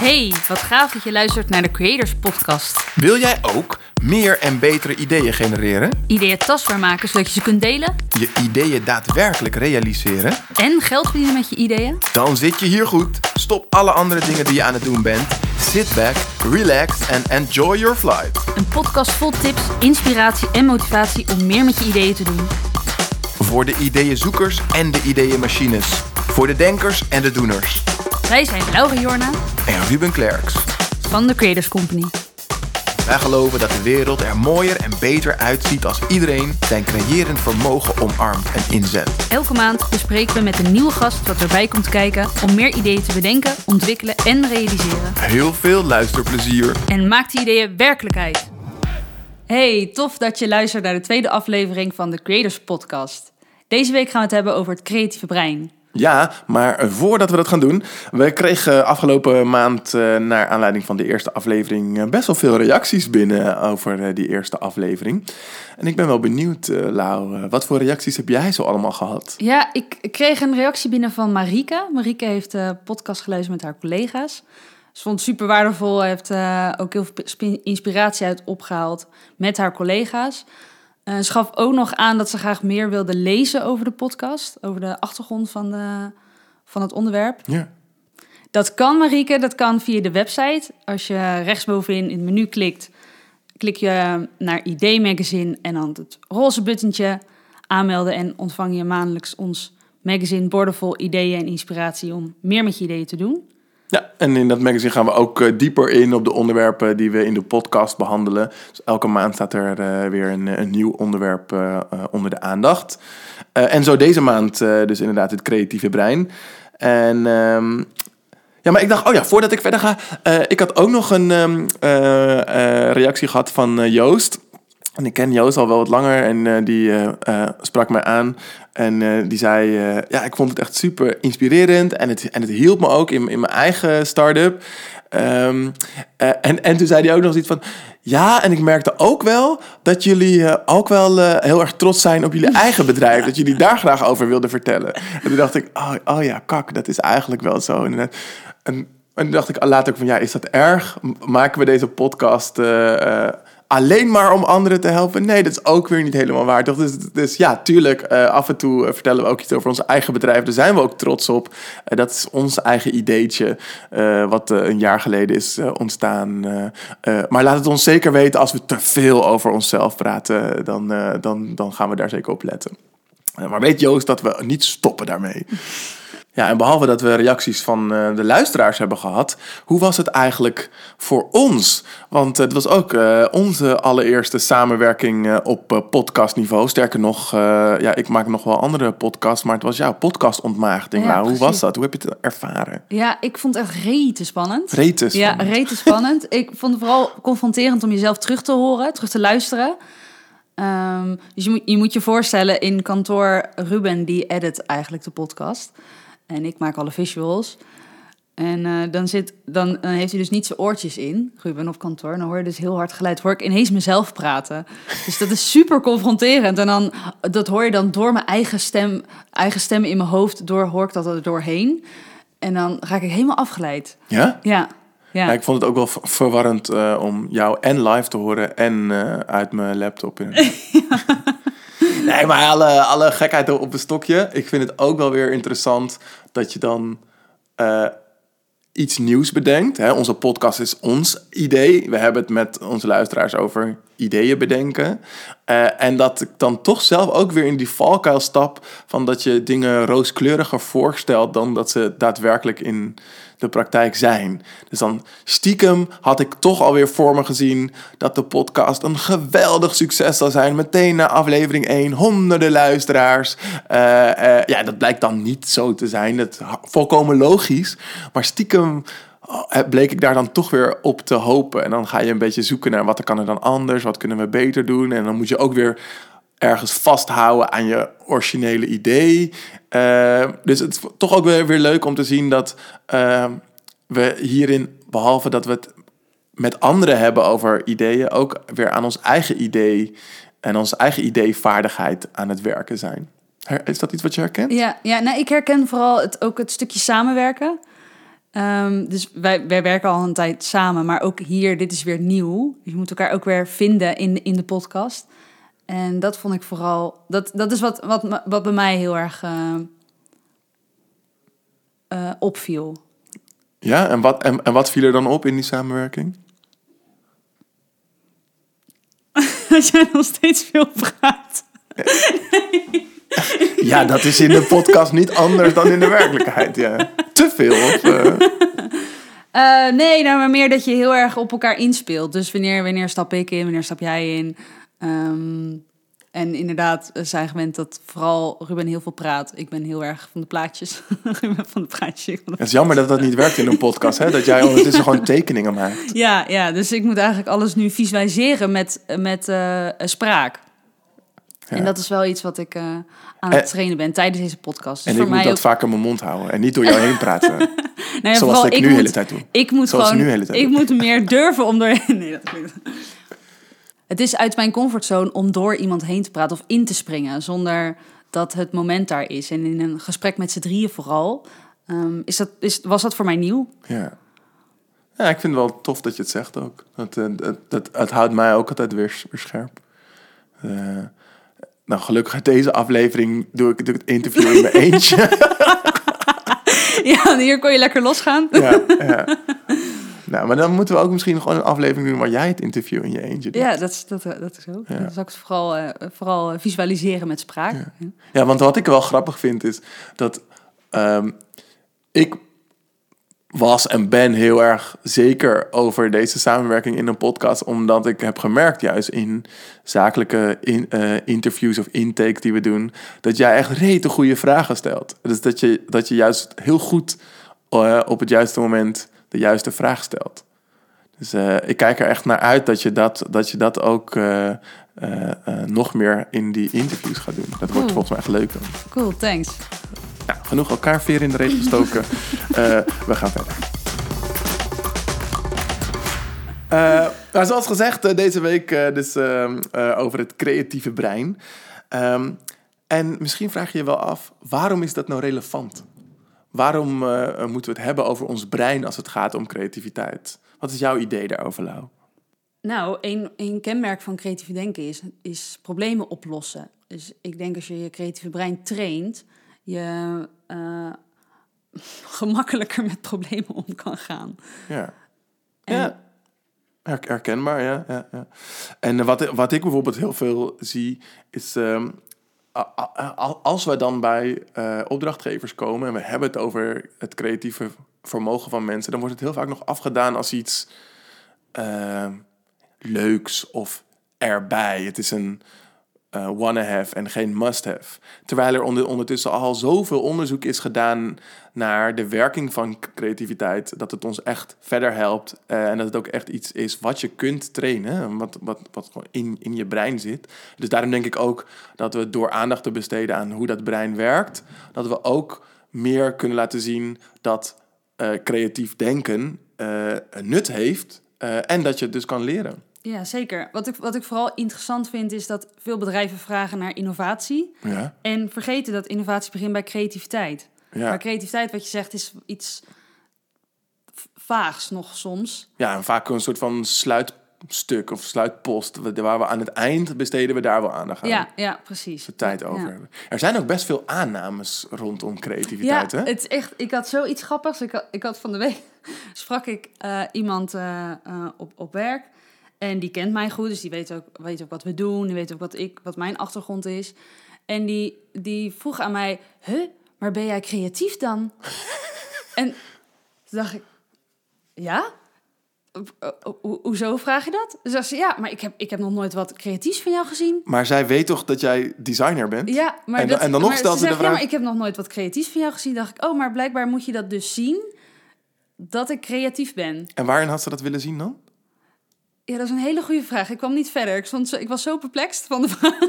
Hey, wat gaaf dat je luistert naar de Creators Podcast. Wil jij ook meer en betere ideeën genereren? Ideeën tastbaar maken zodat je ze kunt delen? Je ideeën daadwerkelijk realiseren? En geld verdienen met je ideeën? Dan zit je hier goed. Stop alle andere dingen die je aan het doen bent. Sit back, relax and enjoy your flight. Een podcast vol tips, inspiratie en motivatie om meer met je ideeën te doen. Voor de ideeënzoekers en de ideeënmachines. Voor de denkers en de doeners. Wij zijn Laura Jorna En Ruben Klerks. van de Creators Company. Wij geloven dat de wereld er mooier en beter uitziet als iedereen zijn creërend vermogen omarmt en inzet. Elke maand bespreken we met een nieuwe gast wat erbij komt kijken om meer ideeën te bedenken, ontwikkelen en realiseren. Heel veel luisterplezier. En maak die ideeën werkelijkheid. Hey, tof dat je luistert naar de tweede aflevering van de Creators Podcast. Deze week gaan we het hebben over het creatieve brein. Ja, maar voordat we dat gaan doen, we kregen afgelopen maand eh, naar aanleiding van de eerste aflevering eh, best wel veel reacties binnen over eh, die eerste aflevering. En ik ben wel benieuwd, Lau, wat voor reacties heb jij zo allemaal gehad? Ja, ik kreeg een reactie binnen van Marike. Marike heeft de podcast geluisterd met haar collega's. Ze vond het super waardevol. Heeft ook heel veel spi- inspiratie uit opgehaald met haar collega's. Eh, ze gaf ook nog aan dat ze graag meer wilde lezen over de podcast. Over de achtergrond van, de, van het onderwerp. Ja. Dat kan, Marieke. Dat kan via de website. Als je rechtsbovenin in het menu klikt, klik je naar ID Magazine en dan het roze buttentje aanmelden en ontvang je maandelijks ons magazine boordevol ideeën en inspiratie om meer met je ideeën te doen. Ja, en in dat magazine gaan we ook eh, dieper in op de onderwerpen die we in de podcast behandelen. Dus elke maand staat er eh, weer een, een nieuw onderwerp eh, eh, onder de aandacht. Eh, en zo deze maand eh, dus inderdaad het creatieve brein. En ehm, ja, maar ik dacht, oh ja, voordat ik verder ga, eh, ik had ook nog een ehm, eh, eh, reactie gehad van eh, Joost. En ik ken Joost al wel wat langer en eh, die eh, eh, sprak mij aan. En die zei, ja, ik vond het echt super inspirerend. En het, en het hielp me ook in, in mijn eigen start-up. Ehm, eh, en, en toen zei hij ook nog iets van... Ja, en ik merkte ook wel dat jullie ook wel heel erg trots zijn op jullie eigen bedrijf. Dat jullie daar graag over wilden vertellen. En toen dacht ik, oh, oh ja, kak, dat is eigenlijk wel zo. inderdaad. En, en toen dacht ik later ook van, ja, is dat erg? Maken we deze podcast alleen maar om anderen te helpen? Nee, dat is ook weer niet helemaal waar. Toch? Dus, dus ja, tuurlijk, eh, af en toe eh, vertellen we ook iets over ons eigen bedrijf. Daar zijn we ook trots op. Eh, dat is ons eigen ideetje, wat een jaar geleden is ontstaan. Maar laat het ons zeker weten als we te veel over onszelf praten. Dan, dan, dan gaan we daar zeker op letten. Maar weet Joost dat we niet stoppen daarmee. Ja, en behalve dat we reacties van eh, de luisteraars hebben gehad, hoe was het eigenlijk voor ons? Want eh, het was ook eh, onze allereerste samenwerking op podcastniveau. Sterker nog, ja, ik maak nog wel andere podcasts, maar het was jouw podcastontmaagding. Ja, nou, hoe was dat? Hoe heb je het ervaren? Ja, ik vond het echt rete spannend. Rete Ja, spannend. rete spannend. ik vond het vooral confronterend om jezelf terug te horen, terug te luisteren. Ehm, dus je moet, je moet je voorstellen, in kantoor Ruben, die edit eigenlijk de podcast. En ik maak alle visuals. En eh, dan, zit, dan, dan heeft hij dus niet zijn oortjes in, Ruben, op kantoor. En dan hoor je dus heel hard geluid. Hoor ik ineens mezelf praten. Dus dat is super confronterend. En dan, dat hoor je dan door mijn eigen stem, eigen stem in mijn hoofd, door, hoor ik dat er doorheen. En dan raak ik helemaal afgeleid. Ja? Ja, ja. Ja, ik vond het ook wel ver- verwarrend eh, om jou en live te horen en eh, uit mijn laptop. In. nee, maar alle, alle gekheid op een stokje. Ik vind het ook wel weer interessant dat je dan eh, iets nieuws bedenkt. Hè? Onze podcast is ons idee. We hebben het met onze luisteraars over ideeën bedenken. En dat ik dan toch zelf ook weer in die valkuil stap van dat je dingen rooskleuriger voorstelt dan dat ze daadwerkelijk in de praktijk zijn. Dus dan stiekem had ik toch alweer voor me gezien dat de podcast een geweldig succes zal zijn. Meteen na aflevering 1, honderden luisteraars. Eh, eh, ja, dat blijkt dan niet zo te zijn. Dat volkomen logisch. Maar stiekem oh, bleek ik daar dan toch weer op te hopen. En dan ga je een beetje zoeken naar wat kan er dan anders, wat kunnen we beter doen. En dan moet je ook weer ergens vasthouden aan je originele idee. Eh, dus het is toch ook weer, weer leuk om te zien dat eh, we hierin, behalve dat we het met anderen hebben over ideeën, ook weer aan ons eigen idee en onze eigen ideevaardigheid aan het werken zijn. Is dat iets wat je herkent? Ja, ja nou, ik herken vooral het, ook het stukje samenwerken. Ehm, dus wij, wij werken al een tijd samen, maar ook hier, dit is weer nieuw. Je moet elkaar ook weer vinden in, in de podcast. En dat vond ik vooral, dat, dat is wat, wat, wat bij mij heel erg eh, eh, opviel. Ja, en wat, en, en wat viel er dan op in die samenwerking? Dat jij nog steeds veel praat. Ja, dat is in de podcast niet anders dan in de werkelijkheid. Ja. Te veel. Of, Eh, nee, nou, maar meer dat je heel erg op elkaar inspeelt. Dus wanneer, wanneer stap ik in, wanneer stap jij in? Ehm, en inderdaad, we zijn gewend dat vooral Ruben heel veel praat. Ik ben heel erg van de plaatjes. Ruben van de plaatjes. het is jammer dat dat niet werkt in een podcast. Hè? Dat jij ondertussen gewoon tekeningen maakt. Ja, ja, dus ik moet eigenlijk alles nu visualiseren met, met eh, spraak. Ja. En dat is wel iets wat ik eh, aan het En- trainen ben tijdens deze podcast. Dus En voor ik moet mij dat ook, vaker mijn mond houden. En niet door jou heen praten. nou ja, zoals vooral ik nu de moet, hele tijd doe. Ik moet Zoals gewoon, nu de hele tijd ik doe. moet meer durven om doorheen. Nee, dat klinkt. Het is uit mijn comfortzone om door iemand heen te praten of in te springen zonder dat het moment daar is. En in een gesprek met z'n drieën vooral, ehm, is dat, is, was dat voor mij nieuw. Ja. ja, ik vind het wel tof dat je het zegt ook. Dat, eh, dat, dat, het houdt mij ook altijd weer, weer scherp. Eh, nou, gelukkig uit deze aflevering doe ik, doe ik het interview in mijn eentje. Ja, hier kon je lekker losgaan. ja, ja. Nou, maar dan moeten we ook misschien gewoon een aflevering doen waar jij het interview in je eentje doet. Ja, dat is, dat, dat is ook. Ja. Dat is ook vooral, eh, vooral visualiseren met spraak. Ja. Ja, want wat ik wel grappig vind is dat ehm, ik was en ben heel erg zeker over deze samenwerking in een podcast, omdat ik heb gemerkt juist in zakelijke in, eh, interviews of intakes die we doen, dat jij echt rete goede vragen stelt. Dus dat je, dat je juist heel goed eh, op het juiste moment de juiste vraag stelt. Dus eh, ik kijk er echt naar uit dat je dat, dat, je dat ook eh, eh, nog meer in die interviews gaat doen. Dat wordt Cool. volgens mij echt leuk. Dan. Cool, thanks. Nou, genoeg elkaar veer in de reet gestoken. We gaan verder. Nou, zoals gezegd, deze week dus ehm, eh, over het creatieve brein. Ehm, en misschien vraag je je wel af, waarom is dat nou relevant? Waarom eh, moeten we het hebben over ons brein als het gaat om creativiteit? Wat is jouw idee daarover, Lau? Nou, een, een kenmerk van creatief denken is, is problemen oplossen. Dus ik denk als je je creatieve brein traint, je eh, gemakkelijker met problemen om kan gaan. Ja. En- ja. Her- Herkenbaar, ja. ja, ja. En wat, wat ik bijvoorbeeld heel veel zie, is ehm, als we dan bij eh, opdrachtgevers komen en we hebben het over het creatieve vermogen van mensen, dan wordt het heel vaak nog afgedaan als iets ehm, leuks of erbij. Het is een eh, wanna-have en geen must-have. Terwijl er onder, ondertussen al zoveel onderzoek is gedaan naar de werking van creativiteit, dat het ons echt verder helpt eh, en dat het ook echt iets is wat je kunt trainen, wat, wat, wat gewoon in, in je brein zit. Dus daarom denk ik ook dat we door aandacht te besteden aan hoe dat brein werkt, dat we ook meer kunnen laten zien dat eh, creatief denken nut heeft en dat je het dus kan leren. Ja, zeker. Wat ik, wat ik vooral interessant vind, is dat veel bedrijven vragen naar innovatie. Ja, En vergeten dat innovatie begint bij creativiteit. ja. Maar creativiteit, wat je zegt, is iets vaags nog soms. Ja, en vaak een soort van sluitstuk of sluitpost. Waar we aan het eind besteden we daar wel aandacht aan. Ja, ja, precies. De tijd over Ja. hebben. Er zijn ook best veel aannames rondom Ja, creativiteit, hè? het is echt. Ik had zoiets grappigs. Ik had, ik had van de week sprak ik eh, iemand eh, eh, op, op werk. En die kent mij goed, dus die weet ook, weet ook wat we doen. Die weet ook wat, ik, wat mijn achtergrond is. En die, die vroeg aan mij: Huh, maar ben jij creatief dan? en toen dacht ik: Ja? Ho- hoezo vraag je dat? Dus ze: Ja, maar ik heb, ik heb nog nooit wat creatiefs van jou gezien. Maar zij weet toch dat jij designer bent? Ja, maar En dan- dat, en dan nog stelt ze de vraag- Ja, maar ik heb nog nooit wat creatiefs van jou gezien. dacht ik, oh, maar blijkbaar moet je dat dus zien dat ik creatief ben. En waarin had ze dat willen zien dan? Ja, dat is een hele goede vraag. Ik kwam niet verder. Ik, stond zo, ik was zo perplext van de vraag.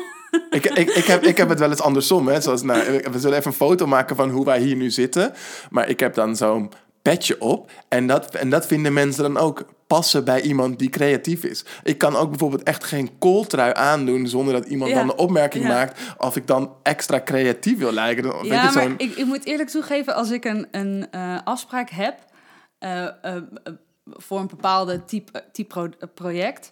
ik, ik, ik, heb, ik heb het wel eens andersom. Hè? Zoals, nou, we zullen even een foto maken van hoe wij hier nu zitten. Maar ik heb dan zo'n petje op. En dat, en dat vinden mensen dan ook passen bij iemand die creatief is. Ik kan ook bijvoorbeeld echt geen kooltrui aandoen... zonder dat iemand Ja. dan de opmerking Ja. maakt... of ik dan extra creatief wil lijken. Dan, Ja, maar ik, ik moet eerlijk toegeven, als ik een, een eh, afspraak heb eh, eh, voor een bepaalde type, type pro- project,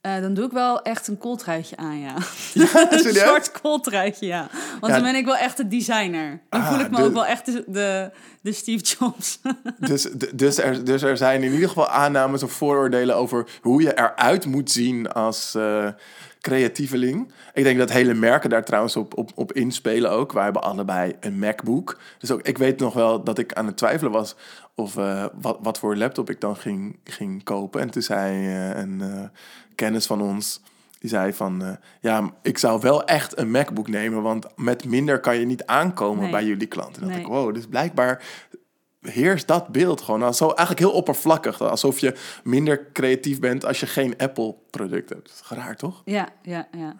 eh, dan doe ik wel echt een kooltruitje aan, ja. een soort kooltruitje, ja. Want Ja. dan ben ik wel echt de designer. Dan Ah, voel ik me de- ook wel echt de, de, de Steve Jobs. Dus, dus, er, dus er zijn in ieder geval aannames of vooroordelen over hoe je eruit moet zien als eh, creatieveling. Ik denk dat hele merken daar trouwens op, op, op inspelen ook. Wij hebben allebei een MacBook. Dus ook, ik weet nog wel dat ik aan het twijfelen was of eh, wat, wat voor laptop ik dan ging, ging kopen. En toen zei eh, een eh, kennis van ons, die zei van... ja, ik zou wel echt een MacBook nemen, want met minder kan je niet aankomen Nee. bij jullie klanten. En dacht Nee. ik, wow, dus blijkbaar heerst dat beeld gewoon. Nou, zo eigenlijk heel oppervlakkig. Alsof je minder creatief bent als je geen Apple-product hebt. Dat is raar, toch? ja, ja, ja.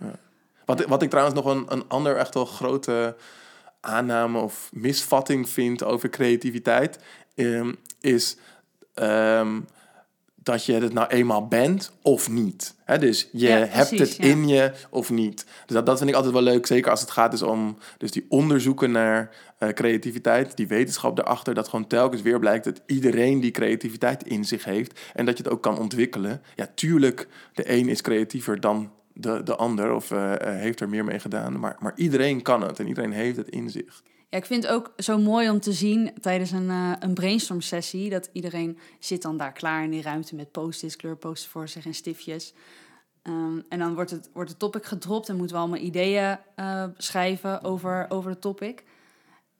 Wat, wat ik trouwens nog een, een ander echt wel grote aanname of misvatting vind over creativiteit... ehm, is ehm, dat je het nou eenmaal bent of niet. Hè, dus je Ja, hebt het ja. in je of niet. Dus dat, dat vind ik altijd wel leuk, zeker als het gaat dus om dus die onderzoeken naar eh, creativiteit, die wetenschap daarachter, dat gewoon telkens weer blijkt dat iedereen die creativiteit in zich heeft en dat je het ook kan ontwikkelen. Ja, tuurlijk, de een is creatiever dan de, de ander of eh, eh, heeft er meer mee gedaan, maar, maar iedereen kan het en iedereen heeft het in zich. Ja, ik vind het ook zo mooi om te zien tijdens een, eh, een brainstorm sessie... dat iedereen zit dan daar klaar in die ruimte met post-its, kleurposters voor zich en stiftjes. Ehm, en dan wordt het, wordt het topic gedropt en moeten we allemaal ideeën eh, schrijven over, over het topic.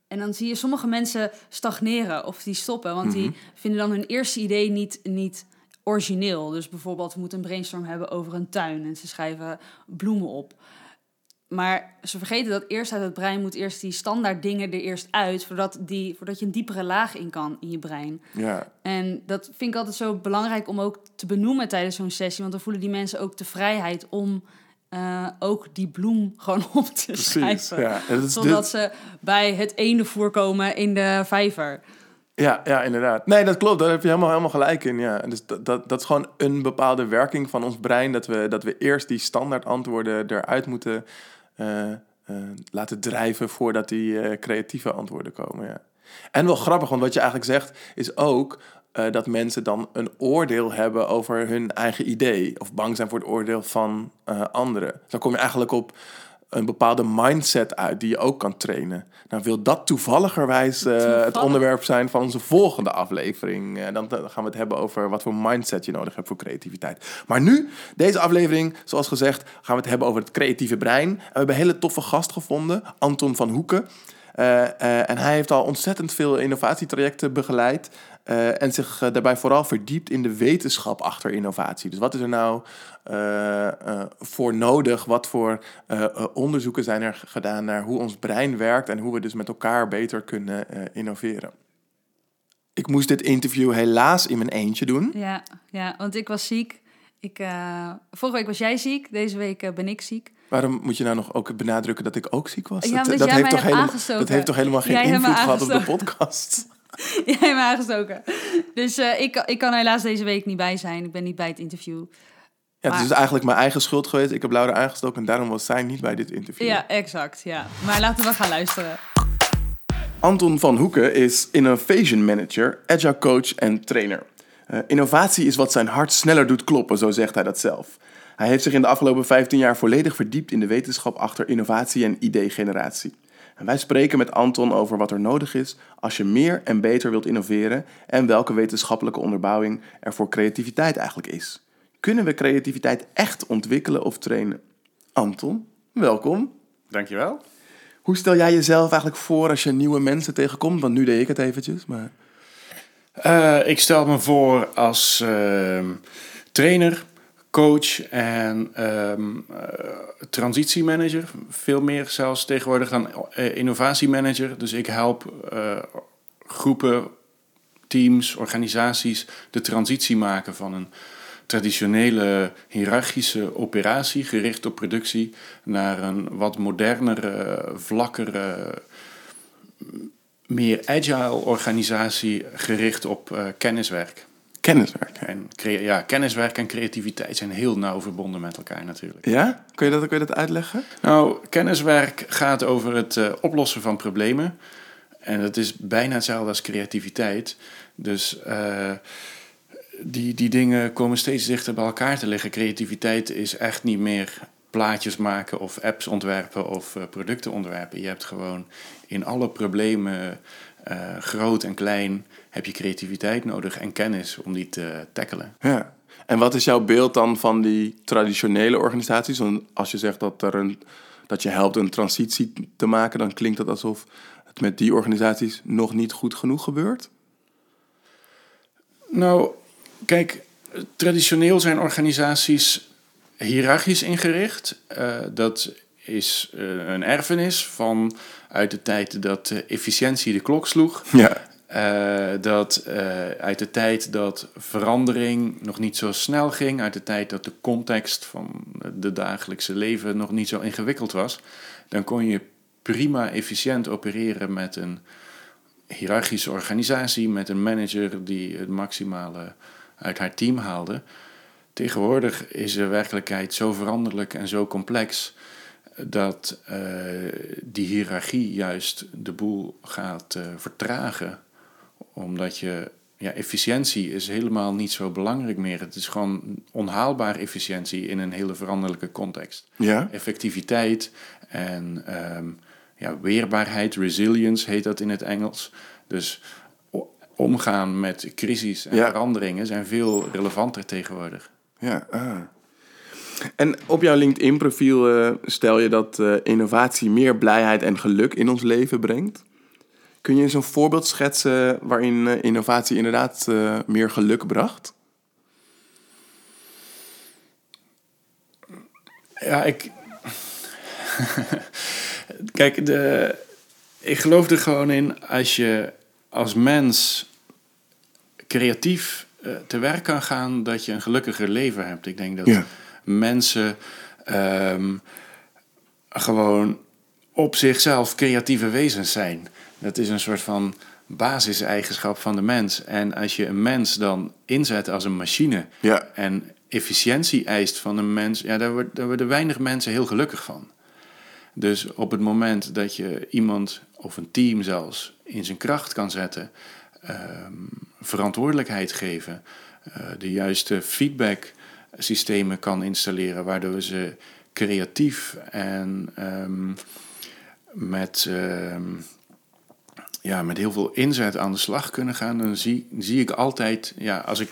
En dan zie je sommige mensen stagneren of die stoppen, want die vinden dan hun eerste idee niet, niet origineel. Dus bijvoorbeeld, we moeten een brainstorm hebben over een tuin en ze schrijven bloemen op. Maar ze vergeten dat eerst uit het brein moet eerst die standaard dingen er eerst uit, voordat, die, voordat je een diepere laag in kan in je brein. Ja, En dat vind ik altijd zo belangrijk om ook te benoemen tijdens zo'n sessie, want dan voelen die mensen ook de vrijheid om eh, ook die bloem gewoon op te precies. schrijven. Ja, Zodat dit- ze bij het ene voorkomen in de vijver. Ja, ja, inderdaad. Nee, dat klopt. Daar heb je helemaal, helemaal gelijk in. Ja. Dus dat, dat, dat is gewoon een bepaalde werking van ons brein. Dat we, dat we eerst die standaard antwoorden eruit moeten laten drijven voordat die eh, creatieve antwoorden komen. Ja. En wel grappig, want wat je eigenlijk zegt is ook eh, dat mensen dan een oordeel hebben over hun eigen idee. Of bang zijn voor het oordeel van eh, anderen. Dan kom je eigenlijk op een bepaalde mindset uit die je ook kan trainen. Nou wil dat toevalligerwijs eh, het Toevallig. onderwerp zijn van onze volgende aflevering. Eh, dan, dan gaan we het hebben over wat voor mindset je nodig hebt voor creativiteit. Maar nu, deze aflevering, zoals gezegd, gaan we het hebben over het creatieve brein. En we hebben een hele toffe gast gevonden, Anton van Hoeken. Eh, en hij heeft al ontzettend veel innovatietrajecten begeleid. en zich daarbij vooral verdiept in de wetenschap achter innovatie. Dus wat is er nou voor nodig? Wat voor eh, eh, onderzoeken zijn er gedaan naar hoe ons brein werkt en hoe we dus met elkaar beter kunnen eh, innoveren? Ik moest dit interview helaas in mijn eentje doen. Ja, ja want ik was ziek. Ik, eh, vorige week was jij ziek, deze week eh, ben ik ziek. Waarom moet je nou nog ook benadrukken dat ik ook ziek was? Ja, dat, dat heeft toch helemaal, dat heeft toch helemaal geen Jij invloed gehad op de podcast? Jij hebt me aangestoken. Dus eh, ik, ik kan helaas deze week niet bij zijn. Ik ben niet bij het interview. Ja, het is dus eigenlijk mijn eigen schuld geweest. Ik heb Laura aangestoken en daarom was zij niet bij dit interview. Ja, exact. Ja. Maar laten we gaan luisteren. Anton van Hoeken is Innovation Manager, Agile Coach en trainer. Eh, innovatie is wat zijn hart sneller doet kloppen, zo zegt hij dat zelf. Hij heeft zich in de afgelopen 15 jaar volledig verdiept in de wetenschap achter innovatie en idee-generatie. En wij spreken met Anton over wat er nodig is als je meer en beter wilt innoveren en welke wetenschappelijke onderbouwing er voor creativiteit eigenlijk is. Kunnen we creativiteit echt ontwikkelen of trainen? Anton, welkom. Dankjewel. Hoe stel jij jezelf eigenlijk voor als je nieuwe mensen tegenkomt? Want nu deed ik het eventjes, maar... Eh, ik stel me voor als ehm, trainer, coach en eh, transitiemanager. Veel meer zelfs tegenwoordig dan eh, innovatiemanager. Dus ik help groepen, teams, organisaties de transitie maken van een traditionele hiërarchische operatie gericht op productie naar een wat modernere, vlakkere, meer agile organisatie gericht op eh, kenniswerk. Kenniswerk. En ja, kenniswerk en creativiteit zijn heel nauw verbonden met elkaar natuurlijk. Ja? Kun je dat, kun je dat uitleggen? Nou, kenniswerk gaat over het eh, oplossen van problemen. En dat is bijna hetzelfde als creativiteit. Dus eh, die, die dingen komen steeds dichter bij elkaar te liggen. Creativiteit is echt niet meer plaatjes maken of apps ontwerpen of uh, producten ontwerpen. Je hebt gewoon in alle problemen, uh, groot en klein, heb je creativiteit nodig en kennis om die te tackelen. Ja. En wat is jouw beeld dan van die traditionele organisaties? Want als je zegt dat, er een, dat je helpt een transitie te maken, dan klinkt dat alsof het met die organisaties nog niet goed genoeg gebeurt? Nou, kijk, traditioneel zijn organisaties hiërarchisch ingericht. Uh, dat is uh, een erfenis van uit de tijd dat efficiëntie de klok sloeg. Ja. Uh, dat uit de tijd dat verandering nog niet zo snel ging, uit de tijd dat de context van de dagelijkse leven nog niet zo ingewikkeld was, dan kon je prima efficiënt opereren met een hiërarchische organisatie, met een manager die het maximale uit haar team haalde. Tegenwoordig is de werkelijkheid zo veranderlijk en zo complex dat uh, die hiërarchie juist de boel gaat uh, vertragen. Omdat je, ja, efficiëntie is helemaal niet zo belangrijk meer. Het is gewoon onhaalbaar efficiëntie in een hele veranderlijke context. Ja. Effectiviteit en um, ja, weerbaarheid, resilience heet dat in het Engels. Dus omgaan met crisis en ja. veranderingen zijn veel relevanter tegenwoordig. Ja, ah. En op jouw LinkedIn-profiel uh, stel je dat uh, innovatie meer blijheid en geluk in ons leven brengt. Kun je eens een voorbeeld schetsen waarin uh, innovatie inderdaad meer geluk bracht? Ja, ik. Kijk, de... ik geloof er gewoon in als je als mens creatief uh, te werk kan gaan, dat je een gelukkiger leven hebt. Ik denk dat ja. mensen um, gewoon op zichzelf creatieve wezens zijn. Dat is een soort van basiseigenschap van de mens. En als je een mens dan inzet als een machine ja. en efficiëntie eist van een mens, ja, daar, wordt, daar worden weinig mensen heel gelukkig van. Dus op het moment dat je iemand of een team zelfs in zijn kracht kan zetten, verantwoordelijkheid geven, uh, de juiste feedback-systemen kan installeren, waardoor ze creatief en um, met, um, ja, met heel veel inzet aan de slag kunnen gaan, dan zie, zie ik altijd, ja, als ik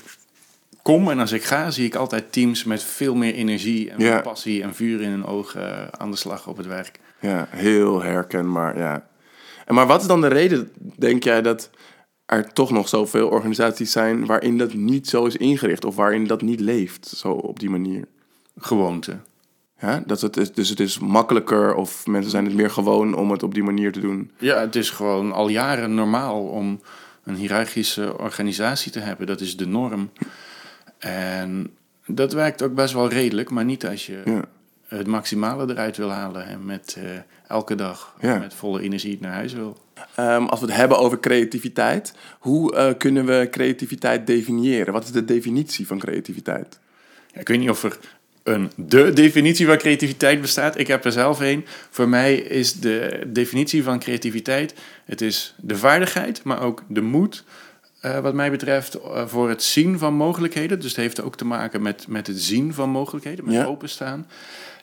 kom en als ik ga, zie ik altijd teams met veel meer energie en Ja. passie en vuur in hun ogen uh, aan de slag op het werk. Ja, heel herkenbaar, ja. En maar wat is dan de reden, denk jij, dat er toch nog zoveel organisaties zijn waarin dat niet zo is ingericht of waarin dat niet leeft, zo op die manier? Gewoonte. Ja, dat het is, dus het is makkelijker of mensen zijn het meer gewoon om het op die manier te doen. Ja, het is gewoon al jaren normaal om een hiërarchische organisatie te hebben. Dat is de norm. En dat werkt ook best wel redelijk, maar niet als je Ja. het maximale eruit wil halen en met eh, elke dag Ja. met volle energie naar huis wil. Ehm, als we het hebben over creativiteit, hoe eh, kunnen we creativiteit definiëren? Wat is de definitie van creativiteit? Ja, ik weet niet of er een de definitie van creativiteit bestaat. Ik heb er zelf een. Voor mij is de definitie van creativiteit: het is de vaardigheid, maar ook de moed. eh, wat mij betreft, eh, voor het zien van mogelijkheden. Dus het heeft ook te maken met, met het zien van mogelijkheden, met Ja. openstaan.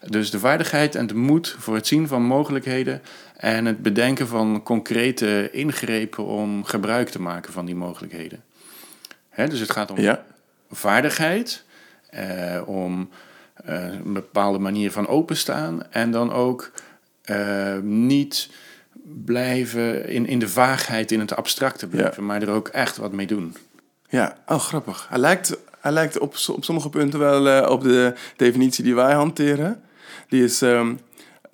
Dus de vaardigheid en de moed voor het zien van mogelijkheden. En het bedenken van concrete ingrepen om gebruik te maken van die mogelijkheden. Hè, dus het gaat om Ja, vaardigheid, eh, om eh, een bepaalde manier van openstaan en dan ook eh, niet blijven in, in de vaagheid, in het abstracte blijven, maar er ook echt wat mee doen. ja. Oh, grappig. Hij lijkt, hij lijkt op, op sommige punten wel eh, op de definitie die wij hanteren. Die is, ehm,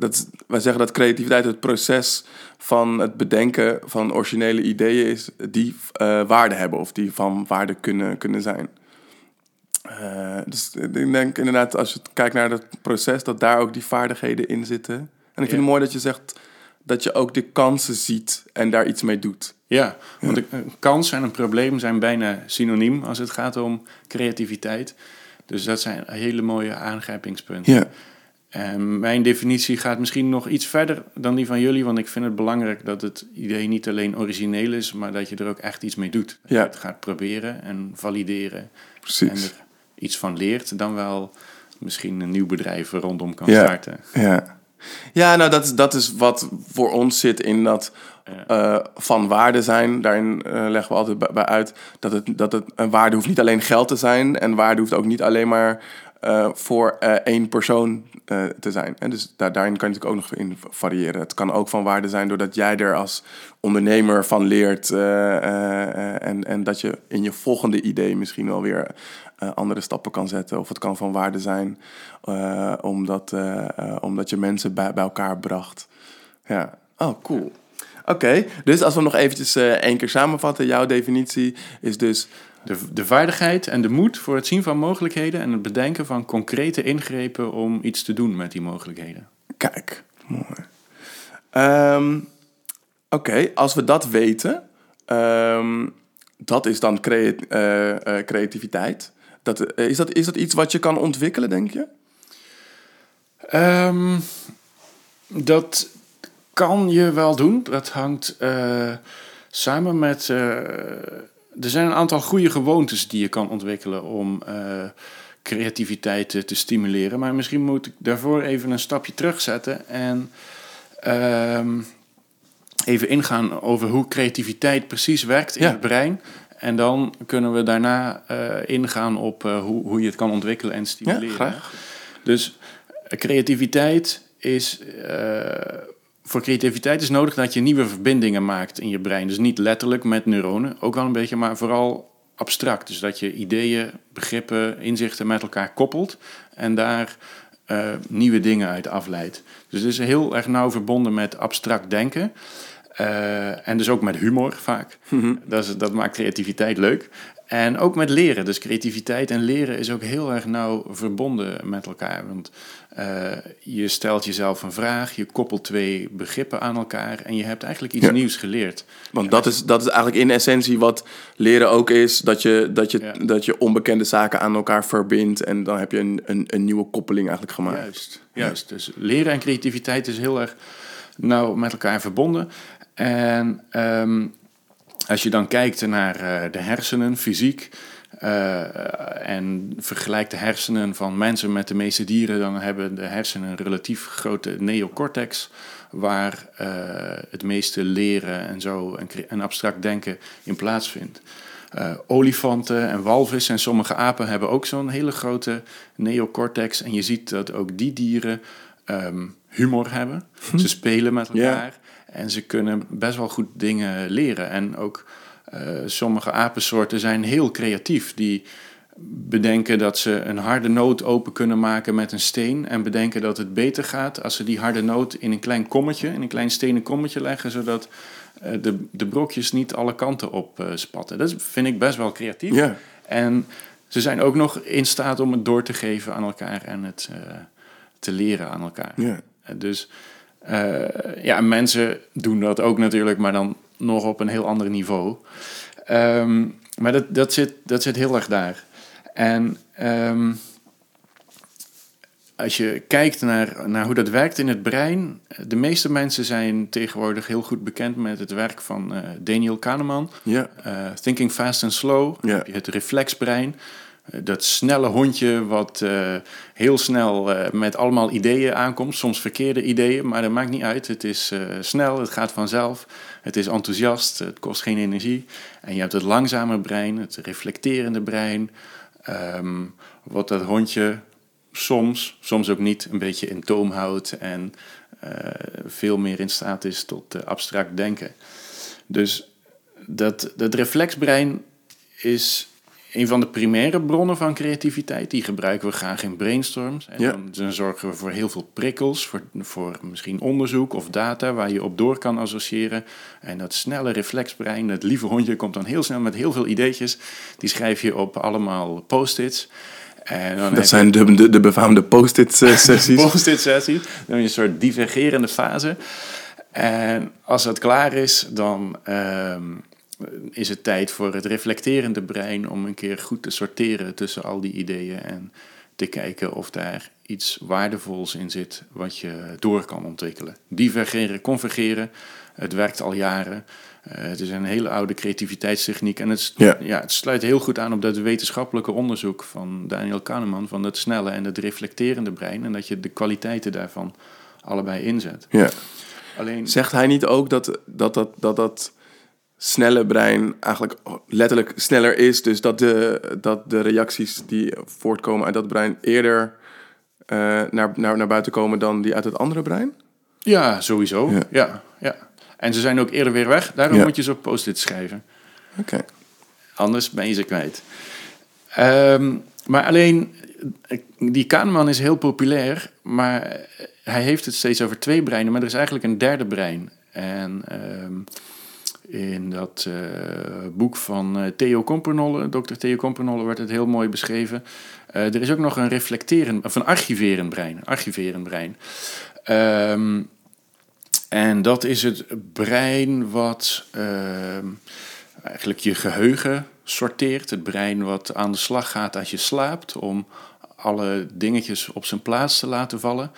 dat, wij zeggen dat creativiteit het proces van het bedenken van originele ideeën is die eh, waarde hebben of die van waarde kunnen, kunnen zijn. Eh, dus ik denk inderdaad, als je kijkt naar dat proces, dat daar ook die vaardigheden in zitten. En ik vind het mooi dat je zegt dat je ook de kansen ziet en daar iets mee doet. Ja, want een- een kans en een probleem zijn bijna synoniem als het gaat om creativiteit. Dus dat zijn hele mooie aangrijpingspunten. Ja, En mijn definitie gaat misschien nog iets verder dan die van jullie, want ik vind het belangrijk dat het idee niet alleen origineel is, maar dat je er ook echt iets mee doet. Dat Ja. je het gaat proberen en valideren en Precies. er iets van leert, dan wel misschien een nieuw bedrijf rondom kan Ja. starten. Ja, ja nou dat, is- dat is wat voor ons zit in dat eh, van waarde zijn. Daarin eh, leggen we altijd bij, bij uit dat, het, dat het, een waarde hoeft niet alleen geld te zijn. En waarde hoeft ook niet alleen maar eh, voor eh, één persoon eh, te zijn. En dus daar, daarin kan je natuurlijk ook nog in variëren. Het kan ook van waarde zijn doordat jij er als ondernemer van leert. en, en dat je in je volgende idee misschien wel weer andere stappen kan zetten. Of het kan van waarde zijn omdat, omdat je mensen bij, bij elkaar bracht. Ja, oh cool. Oké, dus als we nog eventjes één keer samenvatten. Jouw definitie is dus... De, de vaardigheid en de moed voor het zien van mogelijkheden en het bedenken van concrete ingrepen om iets te doen met die mogelijkheden. Kijk, mooi. Ehm, Oké, als we dat weten, ehm, dat is dan crea- eh, eh, creativiteit. Dat, eh, is, dat, is dat iets wat je kan ontwikkelen, denk je? Ehm, dat kan je wel doen. Dat hangt eh, samen met. Er zijn een aantal goede gewoontes die je kan ontwikkelen om eh, creativiteit te, stimuleren. Maar misschien moet ik daarvoor even een stapje terugzetten en ehm, even ingaan over hoe creativiteit precies werkt in Ja. het brein. En dan kunnen we daarna eh, ingaan op eh, hoe, hoe je het kan ontwikkelen en stimuleren. graag. Dus creativiteit is. Voor creativiteit is nodig dat je nieuwe verbindingen maakt in je brein. Dus niet letterlijk met neuronen, ook wel een beetje, maar vooral abstract. Dus dat je ideeën, begrippen, inzichten met elkaar koppelt en daar eh, nieuwe dingen uit afleidt. Dus het is heel erg nauw verbonden met abstract denken. Eh, en dus ook met humor vaak. dat, is, dat maakt creativiteit leuk. En ook met leren. Dus creativiteit en leren is ook heel erg nauw verbonden met elkaar. Want eh, je stelt jezelf een vraag, je koppelt twee begrippen aan elkaar en je hebt eigenlijk iets Ja. nieuws geleerd. Want dat is, dat is eigenlijk in essentie wat leren ook is. Dat je, dat je, Ja. dat je onbekende zaken aan elkaar verbindt. En dan heb je een, een, een nieuwe koppeling eigenlijk gemaakt. Juist, juist. Dus leren en creativiteit is heel erg nauw met elkaar verbonden. En ehm, als je dan kijkt naar eh, de hersenen, fysiek, eh, en vergelijkt de hersenen van mensen met de meeste dieren, dan hebben de hersenen een relatief grote neocortex, waar eh, het meeste leren en zo en, abstract denken in plaatsvindt. Eh, olifanten en walvissen en sommige apen hebben ook zo'n hele grote neocortex. En je ziet dat ook die dieren ehm, humor hebben. Ze spelen met elkaar en ze kunnen best wel goed dingen leren. En ook eh, sommige apensoorten zijn heel creatief. Die bedenken dat ze een harde noot open kunnen maken met een steen. En bedenken dat het beter gaat als ze die harde noot in een klein kommetje, in een klein stenen kommetje leggen, zodat eh, de, de brokjes niet alle kanten op eh, spatten. Dat vind ik best wel creatief. Ja. En ze zijn ook nog in staat om het door te geven aan elkaar en het eh, te leren aan elkaar. Ja. Eh, Dus eh, ja, mensen doen dat ook natuurlijk, maar dan nog op een heel ander niveau. Ehm, maar dat, dat, zit, dat zit heel erg daar. En ehm, als je kijkt naar, naar hoe dat werkt in het brein, de meeste mensen zijn tegenwoordig heel goed bekend met het werk van eh, Daniel Kahneman. Ja. Eh, Thinking Fast and Slow, Ja. Heb je het reflexbrein. Eh, dat snelle hondje wat heel snel met allemaal ideeën aankomt. Soms verkeerde ideeën, maar dat maakt niet uit. Het is snel, het gaat vanzelf. Het is enthousiast, het kost geen energie. En je hebt het langzame brein, het reflecterende brein. ehm, wat dat hondje soms, soms ook niet, een beetje in toom houdt. En eh, veel meer in staat is tot eh, abstract denken. Dus dat, dat reflexbrein is een van de primaire bronnen van creativiteit. Die gebruiken we graag in brainstorms. En Ja. dan, zorgen we voor heel veel prikkels, voor, voor misschien onderzoek of data waar je op door kan associëren. En dat snelle reflexbrein, dat lieve hondje, komt dan heel snel met heel veel ideetjes. Die schrijf je op allemaal post-its. En dan Dat zijn de, de, de befaamde post-it eh, sessies. post-it sessie. Dan een soort divergerende fase. En als dat klaar is, dan ehm, is het tijd voor het reflecterende brein om een keer goed te sorteren tussen al die ideeën en te kijken of daar iets waardevols in zit wat je door kan ontwikkelen. Divergeren, convergeren, het werkt al jaren. Uh, het is een hele oude creativiteitstechniek en het, Ja. ja. het sluit heel goed aan op dat wetenschappelijke onderzoek van Daniel Kahneman van het snelle en het reflecterende brein en dat je de kwaliteiten daarvan allebei inzet. Ja. Alleen, Zegt hij niet ook dat dat, dat, dat, dat snelle brein eigenlijk letterlijk sneller is? Dus dat de, dat de reacties die voortkomen uit dat brein eerder eh, naar, naar, naar buiten komen dan die uit het andere brein? ja, sowieso. Ja. Ja. Ja, En ze zijn ook eerder weer weg, daarom Ja. moet je ze op post-it schrijven. Oké. Anders ben je ze kwijt. Ehm, maar alleen, die Kahneman is heel populair, maar hij heeft het steeds over twee breinen, maar er is eigenlijk een derde brein. En ehm, in dat eh, boek van eh, Theo Kompernolle, dokter Theo Kompernolle, wordt het heel mooi beschreven. Eh, er is ook nog een reflecterend, of een archiverend brein. Archiverend brein. Ehm, en dat is het brein wat ehm, eigenlijk je geheugen sorteert. Het brein wat aan de slag gaat als je slaapt om alle dingetjes op zijn plaats te laten vallen.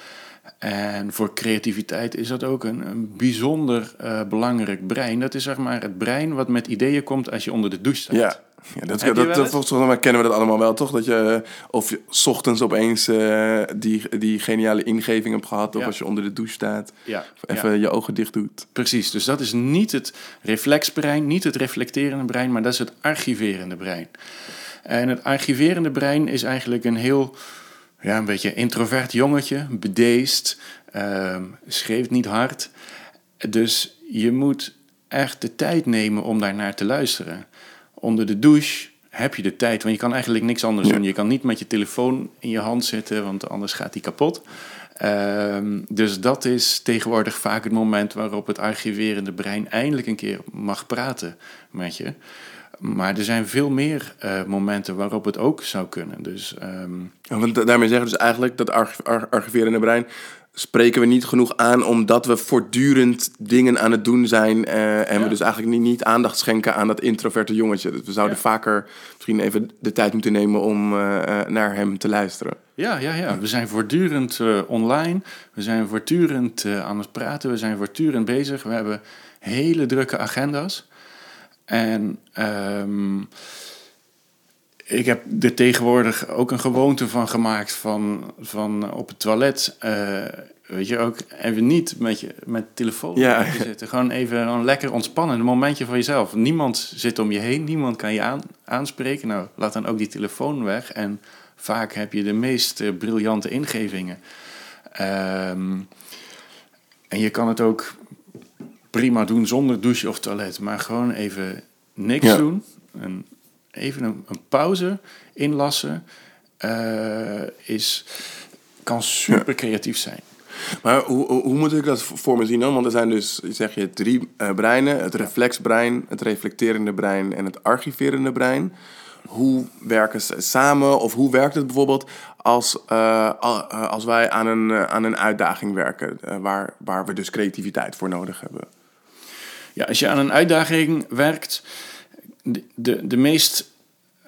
En voor creativiteit is dat ook een, een bijzonder eh, belangrijk brein. Dat is zeg maar het brein wat met ideeën komt als je onder de douche staat. Ja. Ja, dat, dat, volgens mij kennen we dat allemaal wel, toch? Dat je, eh, of je 's ochtends opeens eh, die, die geniale ingeving hebt gehad, of als je onder de douche staat, Ja, even ja, je ogen dicht doet. precies. Dus dat is niet het reflexbrein, niet het reflecterende brein, maar dat is het archiverende brein. En het archiverende brein is eigenlijk een heel, ja, een beetje introvert jongetje, bedeesd, ehm, schreeuwt niet hard. Dus je moet echt de tijd nemen om daarnaar te luisteren. Onder de douche heb je de tijd, want je kan eigenlijk niks anders doen. Je kan niet met je telefoon in je hand zitten, want anders gaat die kapot. Ehm, dus dat is tegenwoordig vaak het moment waarop het archiverende brein eindelijk een keer mag praten met je. Maar er zijn veel meer eh, momenten waarop het ook zou kunnen. Dus ehm, want da- daarmee zeggen we dus eigenlijk dat arch ar- archiverende brein spreken we niet genoeg aan omdat we voortdurend dingen aan het doen zijn eh, en we dus eigenlijk niet, niet aandacht schenken aan dat introverte jongetje. Dus we zouden Ja. vaker misschien even de tijd moeten nemen om eh, naar hem te luisteren. Ja, ja, ja. We zijn voortdurend online. We zijn voortdurend aan het praten. We zijn voortdurend bezig. We hebben hele drukke agenda's. En ehm, ik heb er tegenwoordig ook een gewoonte van gemaakt van, van op het toilet. eh, weet je, ook even niet met je met telefoon Ja. zitten. Gewoon even gewoon lekker ontspannen. Een momentje voor jezelf. Niemand zit om je heen. Niemand kan je aan, aanspreken. Nou, laat dan ook die telefoon weg. En vaak heb je de meest eh, briljante ingevingen. Ehm, en je kan het ook prima doen zonder douche of toilet. Maar gewoon even niks Ja. doen. En even een, een pauze inlassen. eh, is, kan super creatief zijn. Maar hoe, hoe, moet ik dat voor me zien dan? Want er zijn dus, zeg je, drie eh, breinen. Het reflexbrein, het reflecterende brein en het archiverende brein. Hoe werken ze samen? Of hoe werkt het bijvoorbeeld als, eh, al- als wij aan een, aan een uitdaging werken... waar, waar we dus creativiteit voor nodig hebben? Ja, als je aan een uitdaging werkt, de, de, de meest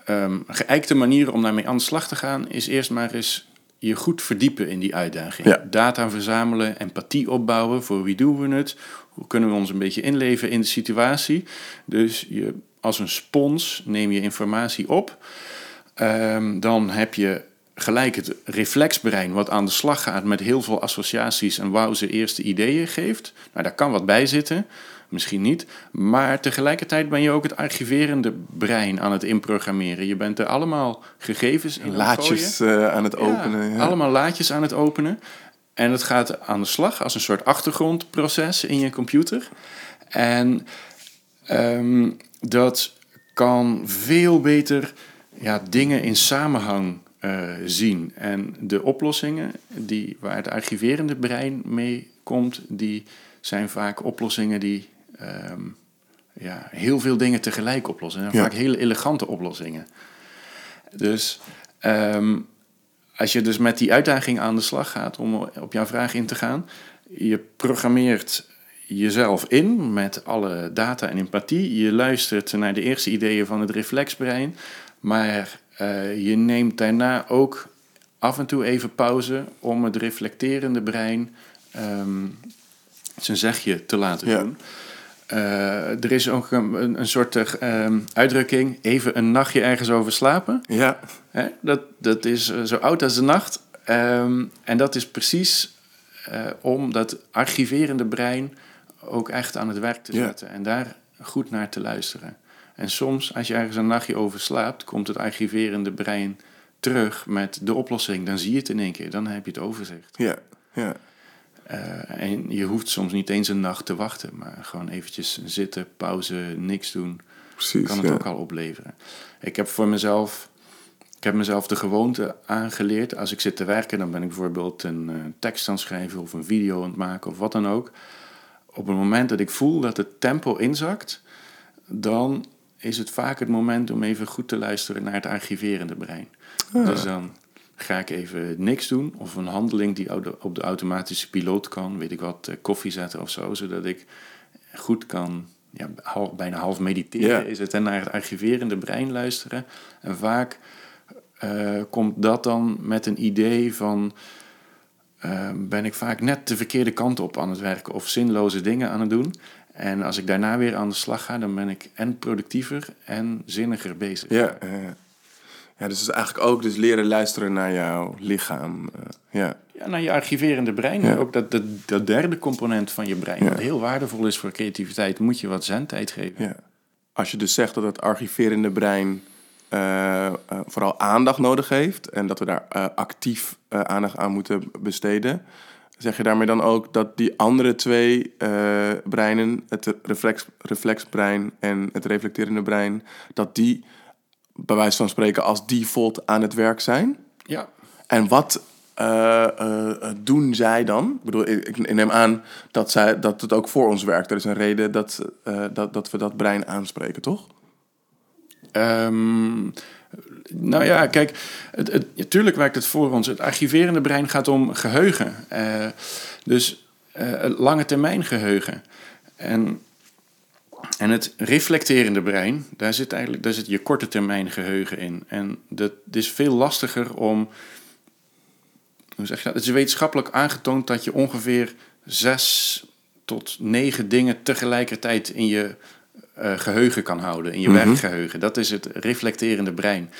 ehm geëikte manier om daarmee aan de slag te gaan, is eerst maar eens je goed verdiepen in die uitdaging. Ja. Data verzamelen, empathie opbouwen, voor wie doen we het? Hoe kunnen we ons een beetje inleven in de situatie? Dus je, als een spons neem je informatie op. Ehm, dan heb je gelijk het reflexbrein wat aan de slag gaat met heel veel associaties en wauwze eerste ideeën geeft. Nou, daar kan wat bij zitten, misschien niet. Maar tegelijkertijd ben je ook het archiverende brein aan het inprogrammeren. Je bent er allemaal gegevens in aan het Laadjes eh, aan het openen. Ja, Ja. allemaal laadjes aan het openen. En het gaat aan de slag als een soort achtergrondproces in je computer. En ehm, dat kan veel beter ja, dingen in samenhang eh, zien. En de oplossingen die, waar het archiverende brein mee komt, die zijn vaak oplossingen die ehm, ja, heel veel dingen tegelijk oplossen. En Ja. vaak hele elegante oplossingen. Dus ehm, als je dus met die uitdaging aan de slag gaat om op jouw vraag in te gaan, je programmeert jezelf in met alle data en empathie. Je luistert naar de eerste ideeën van het reflexbrein, maar eh, je neemt daarna ook af en toe even pauze om het reflecterende brein ehm, zijn zegje te laten doen. Er is ook een, een soort ehm, uitdrukking, even een nachtje ergens over slapen. Ja, Hè? Dat, dat is eh, zo oud als de nacht. Ehm, en dat is precies eh, om dat archiverende brein ook echt aan het werk te Ja. zetten. En daar goed naar te luisteren. En soms, als je ergens een nachtje over slaapt, komt het archiverende brein terug met de oplossing. Dan zie je het in één keer, dan heb je het overzicht. ja, ja. Eh, en je hoeft soms niet eens een nacht te wachten, maar gewoon eventjes zitten, pauze, niks doen Precies. kan het ja. ook al opleveren. Ik heb voor mezelf, ik heb mezelf de gewoonte aangeleerd. Als ik zit te werken, dan ben ik bijvoorbeeld een eh, tekst aan het schrijven of een video aan het maken of wat dan ook. Op het moment dat ik voel dat het tempo inzakt, dan is het vaak het moment om even goed te luisteren naar het archiverende brein. Dus dan ga ik even niks doen of een handeling die op de automatische piloot kan, weet ik wat, eh, koffie zetten of zo, zodat ik goed kan, ja, half, bijna half mediteren is het, en naar het archiverende brein luisteren. En vaak eh, komt dat dan met een idee van, eh, ben ik vaak net de verkeerde kant op aan het werken of zinloze dingen aan het doen. En als ik daarna weer aan de slag ga, dan ben ik en productiever en zinniger bezig. Ja, ja, ja. dus eigenlijk ook dus leren luisteren naar jouw lichaam. eh, ja, Ja, naar je archiverende brein. Ja. Ook dat, dat, dat derde component van je brein, Ja. wat heel waardevol is voor creativiteit, moet je wat zendtijd geven. ja. Als je dus zegt dat het archiverende brein eh, eh, vooral aandacht nodig heeft en dat we daar actief aandacht aan moeten besteden, zeg je daarmee dan ook dat die andere twee breinen, het reflex, reflexbrein en het reflecterende brein, dat die bij wijze van spreken als default aan het werk zijn? Ja, En wat eh, eh, eh, doen zij dan? Ik bedoel, ik, neem aan dat, zij, dat het ook voor ons werkt. Er is een reden dat, dat, dat we dat brein aanspreken, toch? Ehm, nou ja, kijk, het, het, natuurlijk werkt het voor ons. Het archiverende brein gaat om geheugen. Eh, dus lange termijn geheugen. En, en het reflecterende brein, daar zit eigenlijk daar zit je korte termijn geheugen in. En dat is veel lastiger om. Hoe zeg je dat? Het is wetenschappelijk aangetoond dat je ongeveer zes tot negen dingen tegelijkertijd in je eh, geheugen kan houden, in je werkgeheugen. Dat is het reflecterende brein.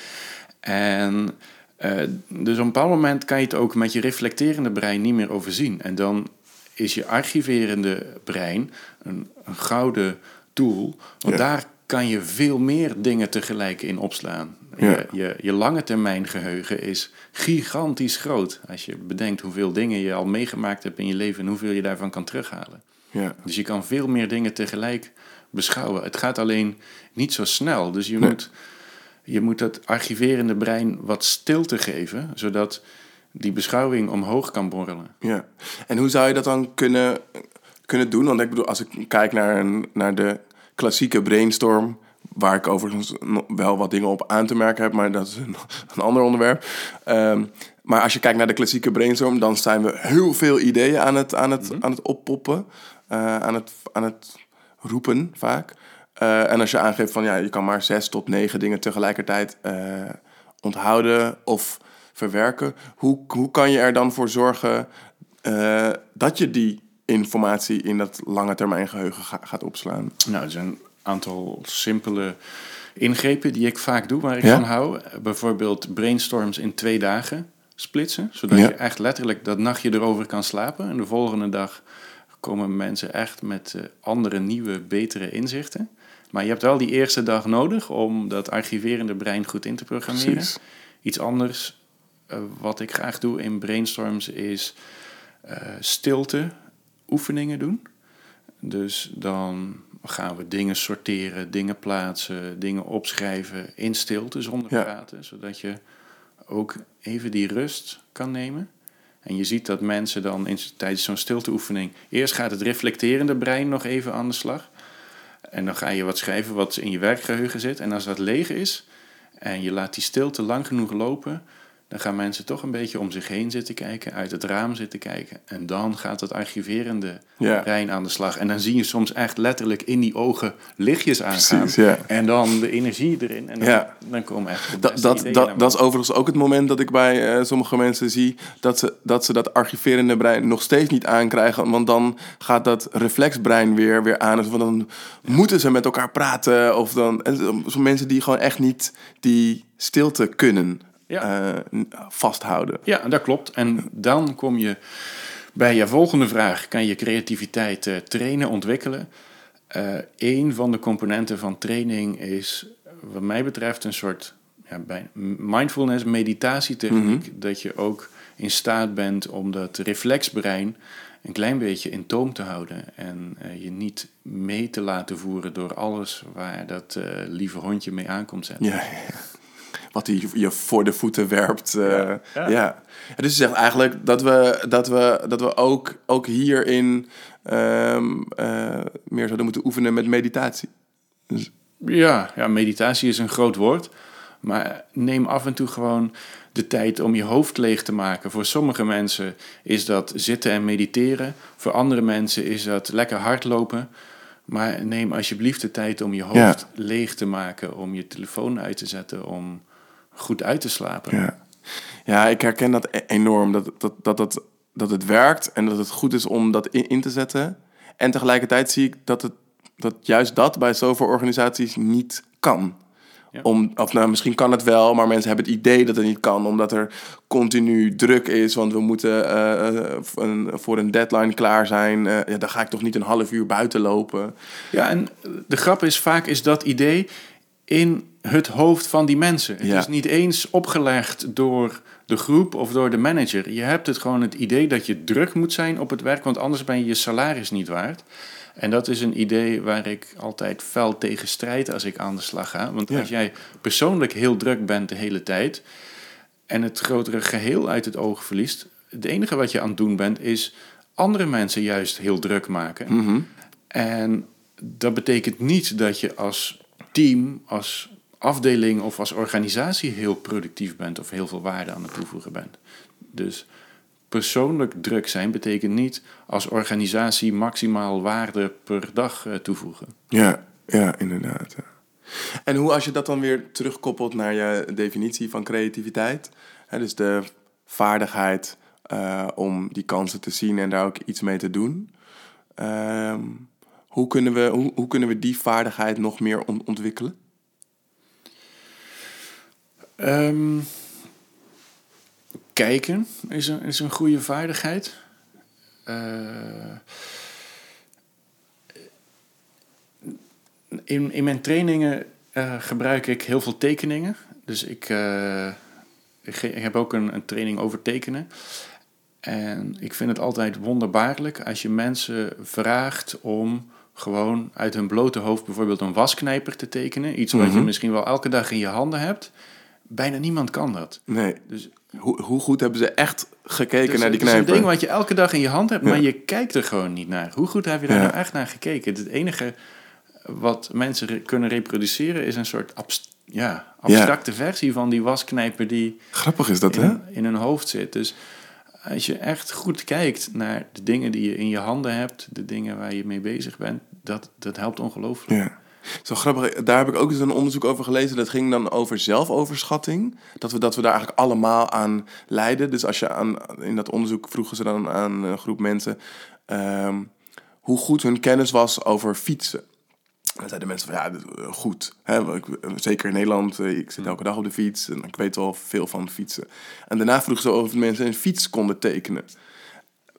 En eh, dus op een bepaald moment kan je het ook met je reflecterende brein niet meer overzien. En dan is je archiverende brein een, een gouden tool, want Ja. daar kan je veel meer dingen tegelijk in opslaan. Ja. Je, je, je lange termijn geheugen is gigantisch groot. Als je bedenkt hoeveel dingen je al meegemaakt hebt in je leven en hoeveel je daarvan kan terughalen. Ja. Dus je kan veel meer dingen tegelijk beschouwen. Het gaat alleen niet zo snel. Dus je, Nee. moet, je moet dat archiverende brein wat stilte geven, zodat die beschouwing omhoog kan borrelen. ja. En hoe zou je dat dan kunnen, kunnen doen? Want ik bedoel, als ik kijk naar, een, naar de klassieke brainstorm... waar ik overigens wel wat dingen op aan te merken heb... maar dat is een, een ander onderwerp. Ehm, maar als je kijkt naar de klassieke brainstorm... dan zijn we heel veel ideeën aan het, aan het, aan het oppoppen. eh, aan, het, aan het roepen vaak. Eh, en als je aangeeft van ja, je kan maar zes tot negen dingen tegelijkertijd eh, onthouden of verwerken. Hoe, hoe kan je er dan voor zorgen dat je die informatie in dat lange termijn geheugen ga- gaat opslaan? Nou, er zijn een aantal simpele ingrepen die ik vaak doe, waar ik Ja? van hou. Bijvoorbeeld brainstorms in twee dagen splitsen, zodat Ja. je echt letterlijk dat nachtje erover kan slapen. En de volgende dag komen mensen echt met eh, andere, nieuwe, betere inzichten. Maar je hebt wel die eerste dag nodig om dat archiverende brein goed in te programmeren. Precies. Iets anders eh, wat ik graag doe in brainstorms is eh, stilte oefeningen doen. Dus dan gaan we dingen sorteren, dingen plaatsen, dingen opschrijven in stilte zonder Ja. praten, zodat je ook even die rust kan nemen. En je ziet dat mensen dan in, tijdens zo'n stilteoefening... Eerst gaat het reflecterende brein nog even aan de slag. En dan ga je wat schrijven wat in je werkgeheugen zit. En als dat leeg is en je laat die stilte lang genoeg lopen... dan gaan mensen toch een beetje om zich heen zitten kijken, uit het raam zitten kijken. En dan gaat het archiverende Ja. brein aan de slag. En dan zie je soms echt letterlijk in die ogen lichtjes aangaan. Precies, ja. En dan de energie erin. En dan, Ja. dan komen echt Dat, dat, dat, dat is overigens ook het moment dat ik bij eh, sommige mensen zie dat ze, dat ze dat archiverende brein nog steeds niet aankrijgen. Want dan gaat dat reflexbrein weer, weer aan. Dus dan moeten ze met elkaar praten. Of dan, en mensen die gewoon echt niet die stilte kunnen Ja. eh, vasthouden. Ja, dat klopt. En dan kom je bij je volgende vraag. Kan je creativiteit eh, trainen, ontwikkelen? Eh een van de componenten van training is, wat mij betreft, een soort ja, bij mindfulness, meditatietechniek. Dat je ook in staat bent om dat reflexbrein een klein beetje in toom te houden. En je niet mee te laten voeren door alles waar dat lieve hondje mee aankomt zetten. Ja, ja. Wat hij je voor de voeten werpt. eh, ja. Ja. Ja. Dus je zegt eigenlijk dat we, dat we, dat we ook, ook hierin ehm, eh, meer zouden moeten oefenen met meditatie. Ja, ja, meditatie is een groot woord. Maar neem af en toe gewoon de tijd om je hoofd leeg te maken. Voor sommige mensen is dat zitten en mediteren. Voor andere mensen is dat lekker hardlopen. Maar neem alsjeblieft de tijd om je hoofd Ja. leeg te maken. Om je telefoon uit te zetten. Om goed uit te slapen. Ja, ja ik herken dat e- enorm. Dat, dat, dat, dat, dat het werkt en dat het goed is om dat in, in te zetten. En tegelijkertijd zie ik dat, het, dat juist dat bij zoveel organisaties niet kan. Ja. Om, of nou, misschien kan het wel, maar mensen hebben het idee dat het niet kan, omdat er continu druk is. Want we moeten eh, eh, voor een, voor een deadline klaar zijn. Eh, ja, dan ga ik toch niet een half uur buiten lopen. Ja, en de grap is, vaak is dat idee in het hoofd van die mensen. Het Ja. is niet eens opgelegd door de groep of door de manager. Je hebt het gewoon het idee dat je druk moet zijn op het werk, want anders ben je je salaris niet waard. En dat is een idee waar ik altijd fel tegen strijd als ik aan de slag ga. Want Ja. als jij persoonlijk heel druk bent de hele tijd en het grotere geheel uit het oog verliest, het enige wat je aan het doen bent is andere mensen juist heel druk maken. Mhm. En dat betekent niet dat je als team, als afdeling of als organisatie heel productief bent of heel veel waarde aan het toevoegen bent. Dus persoonlijk druk zijn betekent niet als organisatie maximaal waarde per dag eh, toevoegen. Ja, ja, inderdaad. ja. En hoe als je dat dan weer terugkoppelt naar je definitie van creativiteit, hè, dus de vaardigheid eh, om die kansen te zien en daar ook iets mee te doen. Ehm, hoe, kunnen we, hoe, hoe kunnen we die vaardigheid nog meer on- ontwikkelen? Ehm, kijken is een, is een goede vaardigheid. Eh, in, in mijn trainingen eh, gebruik ik heel veel tekeningen. Dus ik, eh, ik, heb ook een, een training over tekenen. En ik vind het altijd wonderbaarlijk als je mensen vraagt om gewoon uit hun blote hoofd bijvoorbeeld een wasknijper te tekenen. Iets wat je Mhm. misschien wel elke dag in je handen hebt. Bijna niemand kan dat. Nee. Dus Hoe, hoe goed hebben ze echt gekeken dus naar die het is een knijper? ding wat je elke dag in je hand hebt, maar je kijkt er gewoon niet naar. Hoe goed heb je daar nou echt naar gekeken? Het enige wat mensen re- kunnen reproduceren is een soort abst- ja, abstracte versie van die wasknijper die Grappig is dat, hè? in, in hun hoofd zit. Dus als je echt goed kijkt naar de dingen die je in je handen hebt, de dingen waar je mee bezig bent, dat, dat helpt ongelooflijk. Ja. Zo grappig, daar heb ik ook eens een onderzoek over gelezen. Dat ging dan over zelfoverschatting. Dat we, dat we daar eigenlijk allemaal aan lijden. Dus als je aan, in dat onderzoek vroegen ze dan aan een groep mensen ehm, hoe goed hun kennis was over fietsen. En dan zeiden mensen van ja, eh, goed. Hè, ik- zeker in Nederland, eh, ik zit elke dag op de fiets en ik weet wel veel van fietsen. En daarna vroegen ze of mensen een fiets konden tekenen.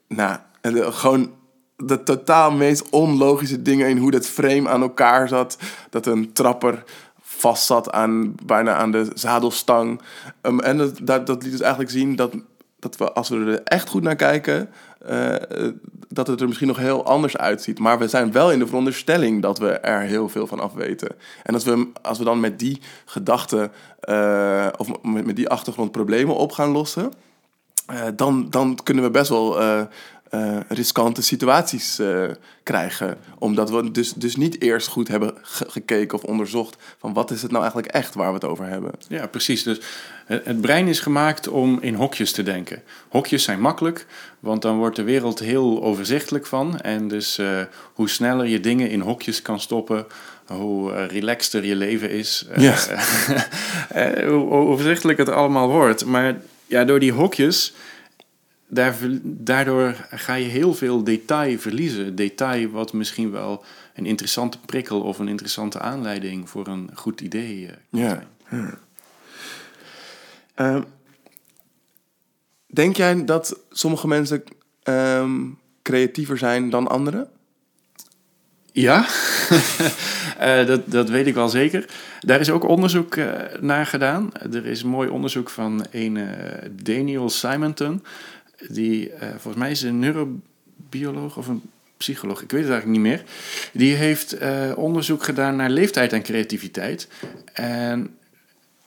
Nou, en de- gewoon de totaal meest onlogische dingen in hoe dat frame aan elkaar zat. Dat een trapper vast zat aan, bijna aan de zadelstang. Ehm, en dat, dat, liet dus eigenlijk zien dat, dat we, als we er echt goed naar kijken, eh, eh, dat het er misschien nog heel anders uitziet. Maar we zijn wel in de veronderstelling dat we er heel veel van afweten. En als we, als we dan met die gedachten eh, of met, met die achtergrond problemen op gaan lossen. Dan, dan kunnen we best wel eh, riskante situaties eh, krijgen. Omdat we dus, dus niet eerst goed hebben ge- gekeken of onderzocht van wat is het nou eigenlijk echt waar we het over hebben. Ja, precies. Dus het brein is gemaakt om in hokjes te denken. Hokjes zijn makkelijk, want dan wordt de wereld heel overzichtelijk van. En dus eh, hoe sneller je dingen in hokjes kan stoppen, hoe relaxter je leven is. Ja. hoe overzichtelijk het allemaal wordt. Maar ja, door die hokjes, daardoor ga je heel veel detail verliezen. Detail wat misschien wel een interessante prikkel of een interessante aanleiding voor een goed idee eh, kan Ja. zijn. Ehm, denk jij dat sommige mensen ehm, creatiever zijn dan anderen? Ja, Eh, dat, dat weet ik wel zeker. Daar is ook onderzoek eh, naar gedaan. Er is mooi onderzoek van een Daniel Simonton. Die, eh, volgens mij is een neurobioloog of een psycholoog, ik weet het eigenlijk niet meer. Die heeft eh, onderzoek gedaan naar leeftijd en creativiteit. En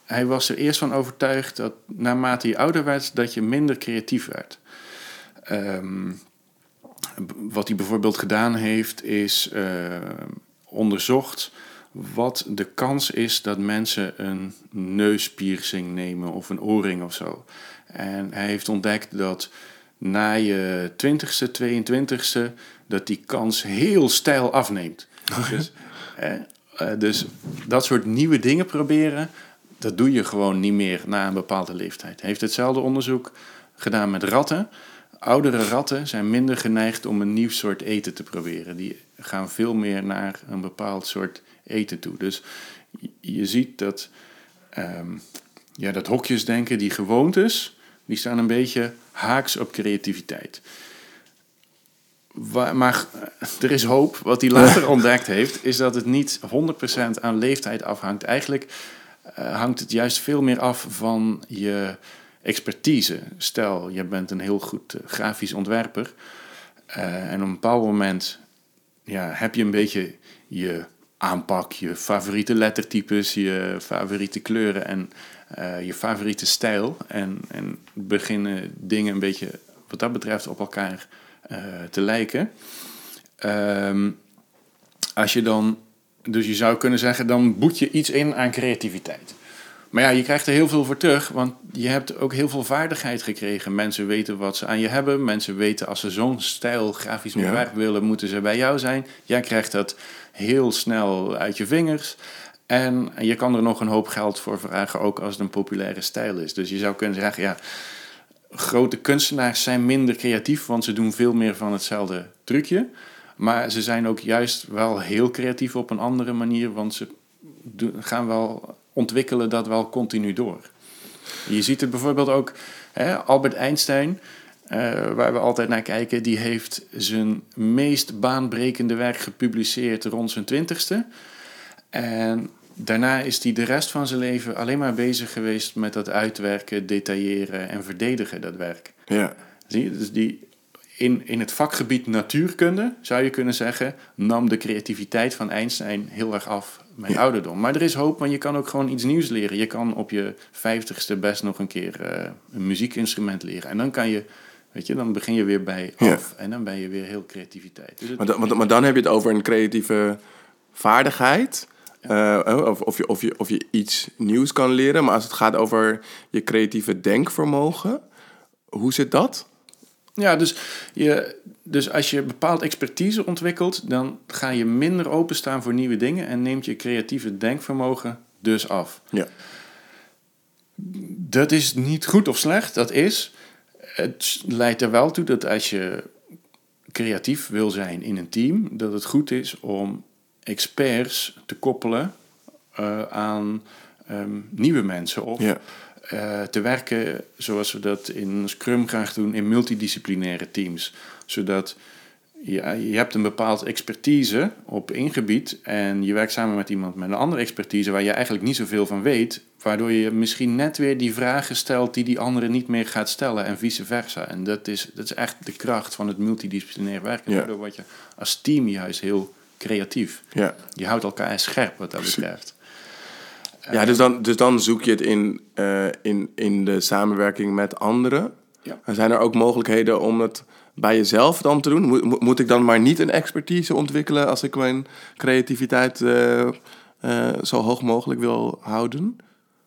hij was er eerst van overtuigd dat naarmate je ouder werd, dat je minder creatief werd. Ehm, wat hij bijvoorbeeld gedaan heeft, is eh, onderzocht wat de kans is dat mensen een neuspiercing nemen of een oorring of zo. En hij heeft ontdekt dat na je 20ste, 22ste, dat die kans heel stijl afneemt. Dus, eh, dus dat soort nieuwe dingen proberen, dat doe je gewoon niet meer na een bepaalde leeftijd. Hij heeft hetzelfde onderzoek gedaan met ratten. Oudere ratten zijn minder geneigd om een nieuw soort eten te proberen. Die gaan veel meer naar een bepaald soort eten toe. Dus je- ziet dat, ehm, ja, dat hokjesdenken, die gewoontes, die staan een beetje haaks op creativiteit. Maar eh, er is hoop. Wat hij later ontdekt heeft, is dat het niet 100% aan leeftijd afhangt. Eigenlijk eh, hangt het juist veel meer af van je expertise. Stel, je bent een heel goed eh, grafisch ontwerper. en op een bepaald moment ja, heb je een beetje je aanpak, je favoriete lettertypes, je favoriete kleuren en eh, je favoriete stijl. En, en beginnen dingen een beetje wat dat betreft op elkaar eh, te lijken. Ehm, als je dan, dus je zou kunnen zeggen, dan boet je iets in aan creativiteit. Maar ja, je krijgt er heel veel voor terug, want je hebt ook heel veel vaardigheid gekregen. Mensen weten wat ze aan je hebben. Mensen weten als ze zo'n stijl grafisch Ja. ontwerp willen, moeten ze bij jou zijn. Jij krijgt dat heel snel uit je vingers. En je kan er nog een hoop geld voor vragen, ook als het een populaire stijl is. Dus je zou kunnen zeggen, ja, grote kunstenaars zijn minder creatief, want ze doen veel meer van hetzelfde trucje. Maar ze zijn ook juist wel heel creatief op een andere manier, want ze gaan wel ontwikkelen dat wel continu door. Je ziet het bijvoorbeeld ook, hè, Albert Einstein, eh, waar we altijd naar kijken, die heeft zijn meest baanbrekende werk gepubliceerd rond zijn twintigste. En daarna is hij de rest van zijn leven alleen maar bezig geweest met dat uitwerken, detailleren en verdedigen, dat werk. Ja. Zie je? Dus die, in, in het vakgebied natuurkunde, zou je kunnen zeggen, nam de creativiteit van Einstein heel erg af met Ja. ouderdom. Maar er is hoop, want je kan ook gewoon iets nieuws leren. Je kan op je vijftigste best nog een keer eh, een muziekinstrument leren. En dan kan je, weet je, dan begin je weer bij Ja. af. En dan ben je weer heel creativiteit. Dus het- Maar, dan- maar, maar dan heb je het over een creatieve vaardigheid. Eh, of, of, je, of, je, of je iets nieuws kan leren. Maar als het gaat over je creatieve denkvermogen, hoe zit dat? Ja, dus, je, dus als je bepaald expertise ontwikkelt, dan ga je minder openstaan voor nieuwe dingen en neemt je creatieve denkvermogen dus af. Ja. Dat is niet goed of slecht, dat is. Het leidt er wel toe dat als je creatief wil zijn in een team, dat het goed is om experts te koppelen eh, aan ehm, nieuwe mensen. Of Ja. eh, te werken zoals we dat in Scrum graag doen in multidisciplinaire teams. Zodat je, je hebt een bepaald expertise op één gebied en je werkt samen met iemand met een andere expertise waar je eigenlijk niet zoveel van weet, waardoor je misschien net weer die vragen stelt die die andere niet meer gaat stellen en vice versa. En dat is, dat is echt de kracht van het multidisciplinair werken. Ja. Daardoor word je als team juist heel creatief. Ja. Je houdt elkaar scherp wat dat betreft. Ja, dus dan, dus dan zoek je het in, eh, in, in de samenwerking met anderen. Ja. En zijn er ook mogelijkheden om het bij jezelf dan te doen? Moet, moet- moet ik dan maar niet een expertise ontwikkelen als ik mijn creativiteit eh, eh, zo hoog mogelijk wil houden?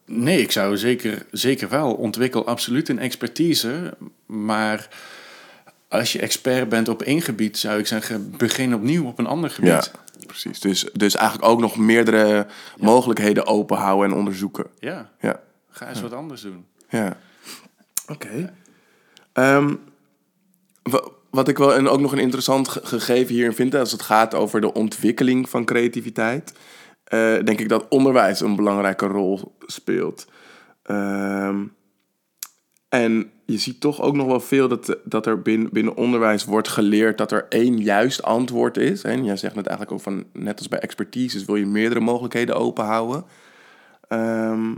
Nee, ik zou zeker, zeker wel. Ontwikkel absoluut een expertise. Maar als je expert bent op één gebied, zou ik zeggen, begin opnieuw op een ander gebied. precies. Dus, dus eigenlijk ook nog meerdere mogelijkheden openhouden en onderzoeken. Ja, Ja. ga eens wat anders doen. Ja. Oké. Ehm, wa- wat ik wel en ook nog een interessant ge- gegeven hierin vind, als het gaat over de ontwikkeling van creativiteit, eh, denk ik dat onderwijs een belangrijke rol speelt. Ehm, en je ziet toch ook nog wel veel dat, dat er binnen, binnen onderwijs wordt geleerd dat er één juist antwoord is. En jij zegt net eigenlijk ook van, net als bij expertise, wil je meerdere mogelijkheden openhouden. Ehm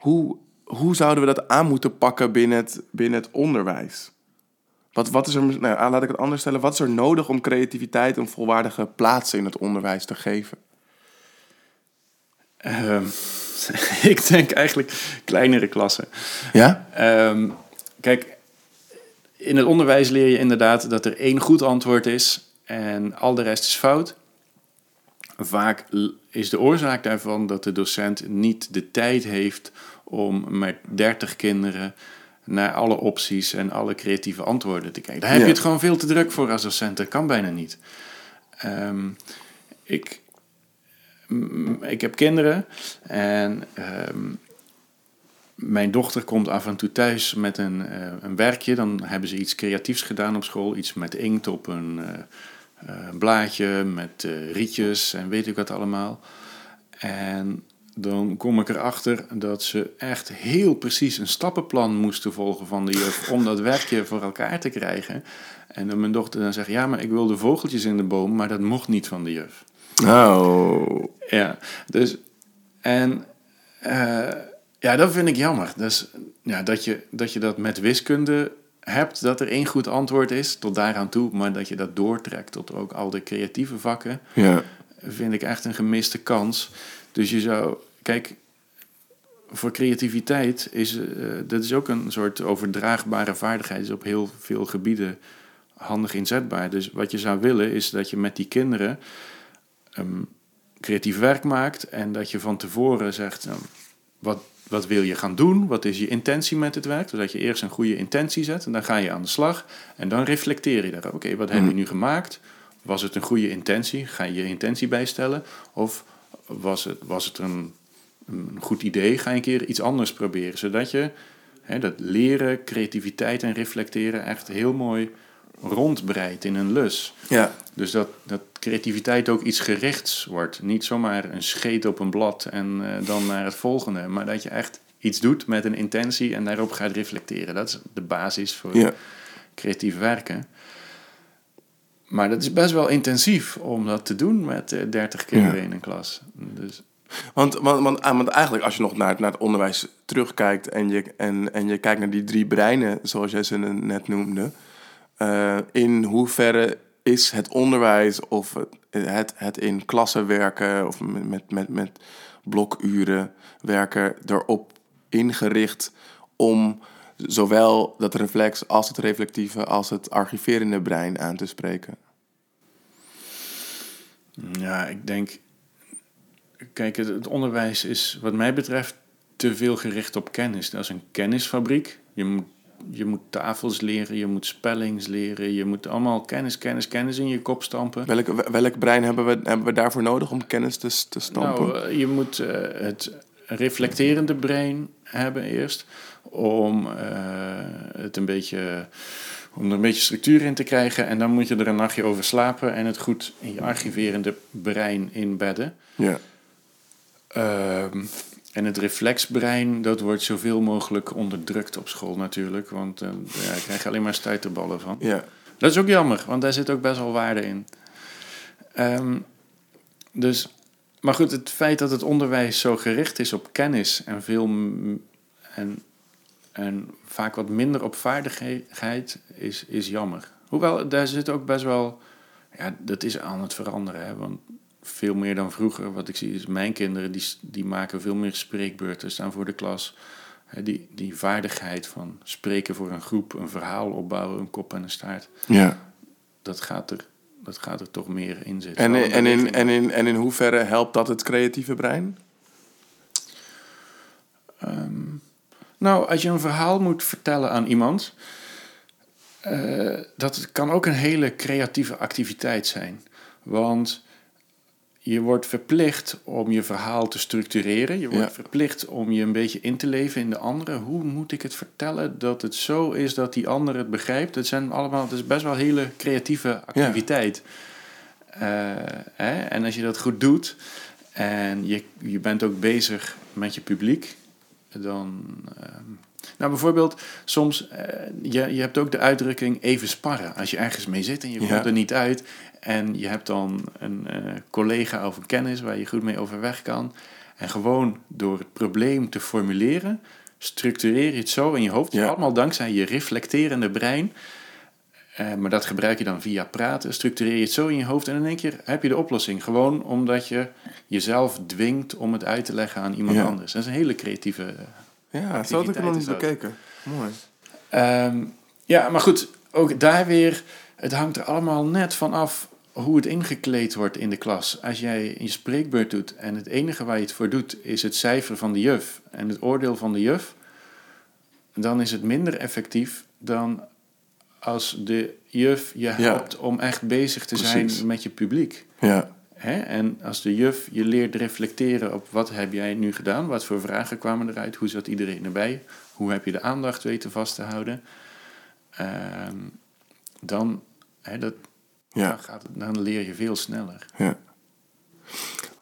hoe, hoe zouden we dat aan moeten pakken binnen het, binnen het onderwijs? Wat, wat is er, nou, laat ik het anders stellen. Wat is er nodig om creativiteit een volwaardige plaats in het onderwijs te geven? Ehm, ik denk eigenlijk kleinere klassen. Ja? Ehm, kijk, in het onderwijs leer je inderdaad dat er één goed antwoord is en al de rest is fout. Vaak is de oorzaak daarvan dat de docent niet de tijd heeft om met 30 kinderen naar alle opties en alle creatieve antwoorden te kijken. Daar heb Ja. je het gewoon veel te druk voor als docent. Dat kan bijna niet. Ehm, ik, ik heb kinderen en ehm, mijn dochter komt af en toe thuis met een, eh, een werkje. Dan hebben ze iets creatiefs gedaan op school. Iets met inkt op een eh, eh, blaadje, met rietjes en weet ik wat allemaal. En dan kom ik erachter dat ze echt heel precies een stappenplan moesten volgen van de juf om dat werkje voor elkaar te krijgen. En dan mijn dochter dan zegt, ja, maar ik wil de vogeltjes in de boom, maar dat mocht niet van de juf. Oh. Ja, dus en eh, ja, dat vind ik jammer. Dus ja, dat je, dat je dat met wiskunde hebt, dat er één goed antwoord is, tot daaraan toe, maar dat je dat doortrekt tot ook al de creatieve vakken, Ja. vind ik echt een gemiste kans. Dus je zou, kijk, voor creativiteit is eh, dat is ook een soort overdraagbare vaardigheid, is op heel veel gebieden handig inzetbaar. Dus wat je zou willen is dat je met die kinderen ehm, creatief werk maakt en dat je van tevoren zegt, nou, wat, wat wil je gaan doen? Wat is je intentie met het werk? Dus dat je eerst een goede intentie zet en dan ga je aan de slag en dan reflecteer je daarop. Oké, wat heb je nu gemaakt? Was het een goede intentie? Ga je je intentie bijstellen? Of was het, was het een, een goed idee? Ga een keer iets anders proberen, zodat je hè, dat leren, creativiteit en reflecteren echt heel mooi rondbreidt in een lus. Ja. Dus dat, dat creativiteit ook iets gerichts wordt. Niet zomaar een scheet op een blad en eh, dan naar het volgende. Maar dat je echt iets doet met een intentie en daarop gaat reflecteren. Dat is de basis voor Ja. creatief werken. Maar dat is best wel intensief om dat te doen met eh 30 kinderen Ja. in een klas. Dus, Want, want, want, ah, want eigenlijk als je nog naar, het- naar het onderwijs terugkijkt en je, en, en je kijkt naar die drie breinen, zoals jij ze net noemde, eh, in hoeverre is het onderwijs of het, het, in klassen werken of met, met, met, met blokuren werken erop ingericht om zowel dat reflex als het reflectieve als het archiverende brein aan te spreken? ja, ik denk... Kijk, het, het onderwijs is wat mij betreft te veel gericht op kennis. Dat is een kennisfabriek. Je moet, je moet tafels leren, je moet spellings leren. Je moet allemaal kennis, kennis, kennis in je kop stampen. Welk, welk brein hebben we, hebben we daarvoor nodig om kennis te, te stampen? Nou, eh, je moet eh, het reflecterende brein hebben eerst. Om eh, het een beetje. Om er een beetje structuur in te krijgen. En dan moet je er een nachtje over slapen. En het goed in je archiverende brein inbedden. ja. Ehm, en het reflexbrein, dat wordt zoveel mogelijk onderdrukt op school natuurlijk. Want eh, ja, daar krijg je alleen maar stuiterballen van. ja. Dat is ook jammer, want daar zit ook best wel waarde in. Ehm, dus, maar goed, het feit dat het onderwijs zo gericht is op kennis en veel en, en vaak wat minder op vaardigheid is, is jammer. Hoewel, daar zit ook best wel, ja, dat is aan het veranderen. Hè? Want veel meer dan vroeger, wat ik zie, is mijn kinderen die, die maken veel meer spreekbeurten, staan voor de klas. Hè, Die, die vaardigheid van spreken voor een groep, een verhaal opbouwen, een kop en een staart. Ja. Dat gaat er, dat gaat er toch meer in zitten. En, in- en, in, en, in, en in hoeverre helpt dat het creatieve brein? Ehm, nou, als je een verhaal moet vertellen aan iemand, eh, dat kan ook een hele creatieve activiteit zijn. Want je wordt verplicht om je verhaal te structureren. Je wordt Ja. verplicht om je een beetje in te leven in de andere. Hoe moet ik het vertellen dat het zo is dat die ander het begrijpt? Het zijn allemaal, het is best wel een hele creatieve activiteit. Eh, hè? En als je dat goed doet en je, je bent ook bezig met je publiek, dan. ehm, nou, bijvoorbeeld, soms, eh, je, je hebt ook de uitdrukking even sparren. Als je ergens mee zit en je komt er niet uit. En je hebt dan een eh, collega of een kennis waar je goed mee overweg kan. En gewoon door het probleem te formuleren, structureer je het zo in je hoofd. Ja. Allemaal dankzij je reflecterende brein. Eh, maar dat gebruik je dan via praten. Structureer je het zo in je hoofd en in één keer heb je de oplossing. Gewoon omdat je jezelf dwingt om het uit te leggen aan iemand Ja. anders. Dat is een hele creatieve. eh, Ja, zo had ik nog niet bekeken. Mooi. Ehm, ja, maar goed, ook daar weer. Het hangt er allemaal net van af hoe het ingekleed wordt in de klas. Als jij je spreekbeurt doet en het enige waar je het voor doet is het cijfer van de juf en het oordeel van de juf, dan is het minder effectief dan als de juf je helpt om echt bezig te Precies. zijn met je publiek. Ja, Hè? En als de juf je leert reflecteren op wat heb jij nu gedaan, wat voor vragen kwamen eruit, hoe zat iedereen erbij, hoe heb je de aandacht weten vast te houden, Ehm, dan, dat, ja. dan, gaat het, dan leer je veel sneller. Ja.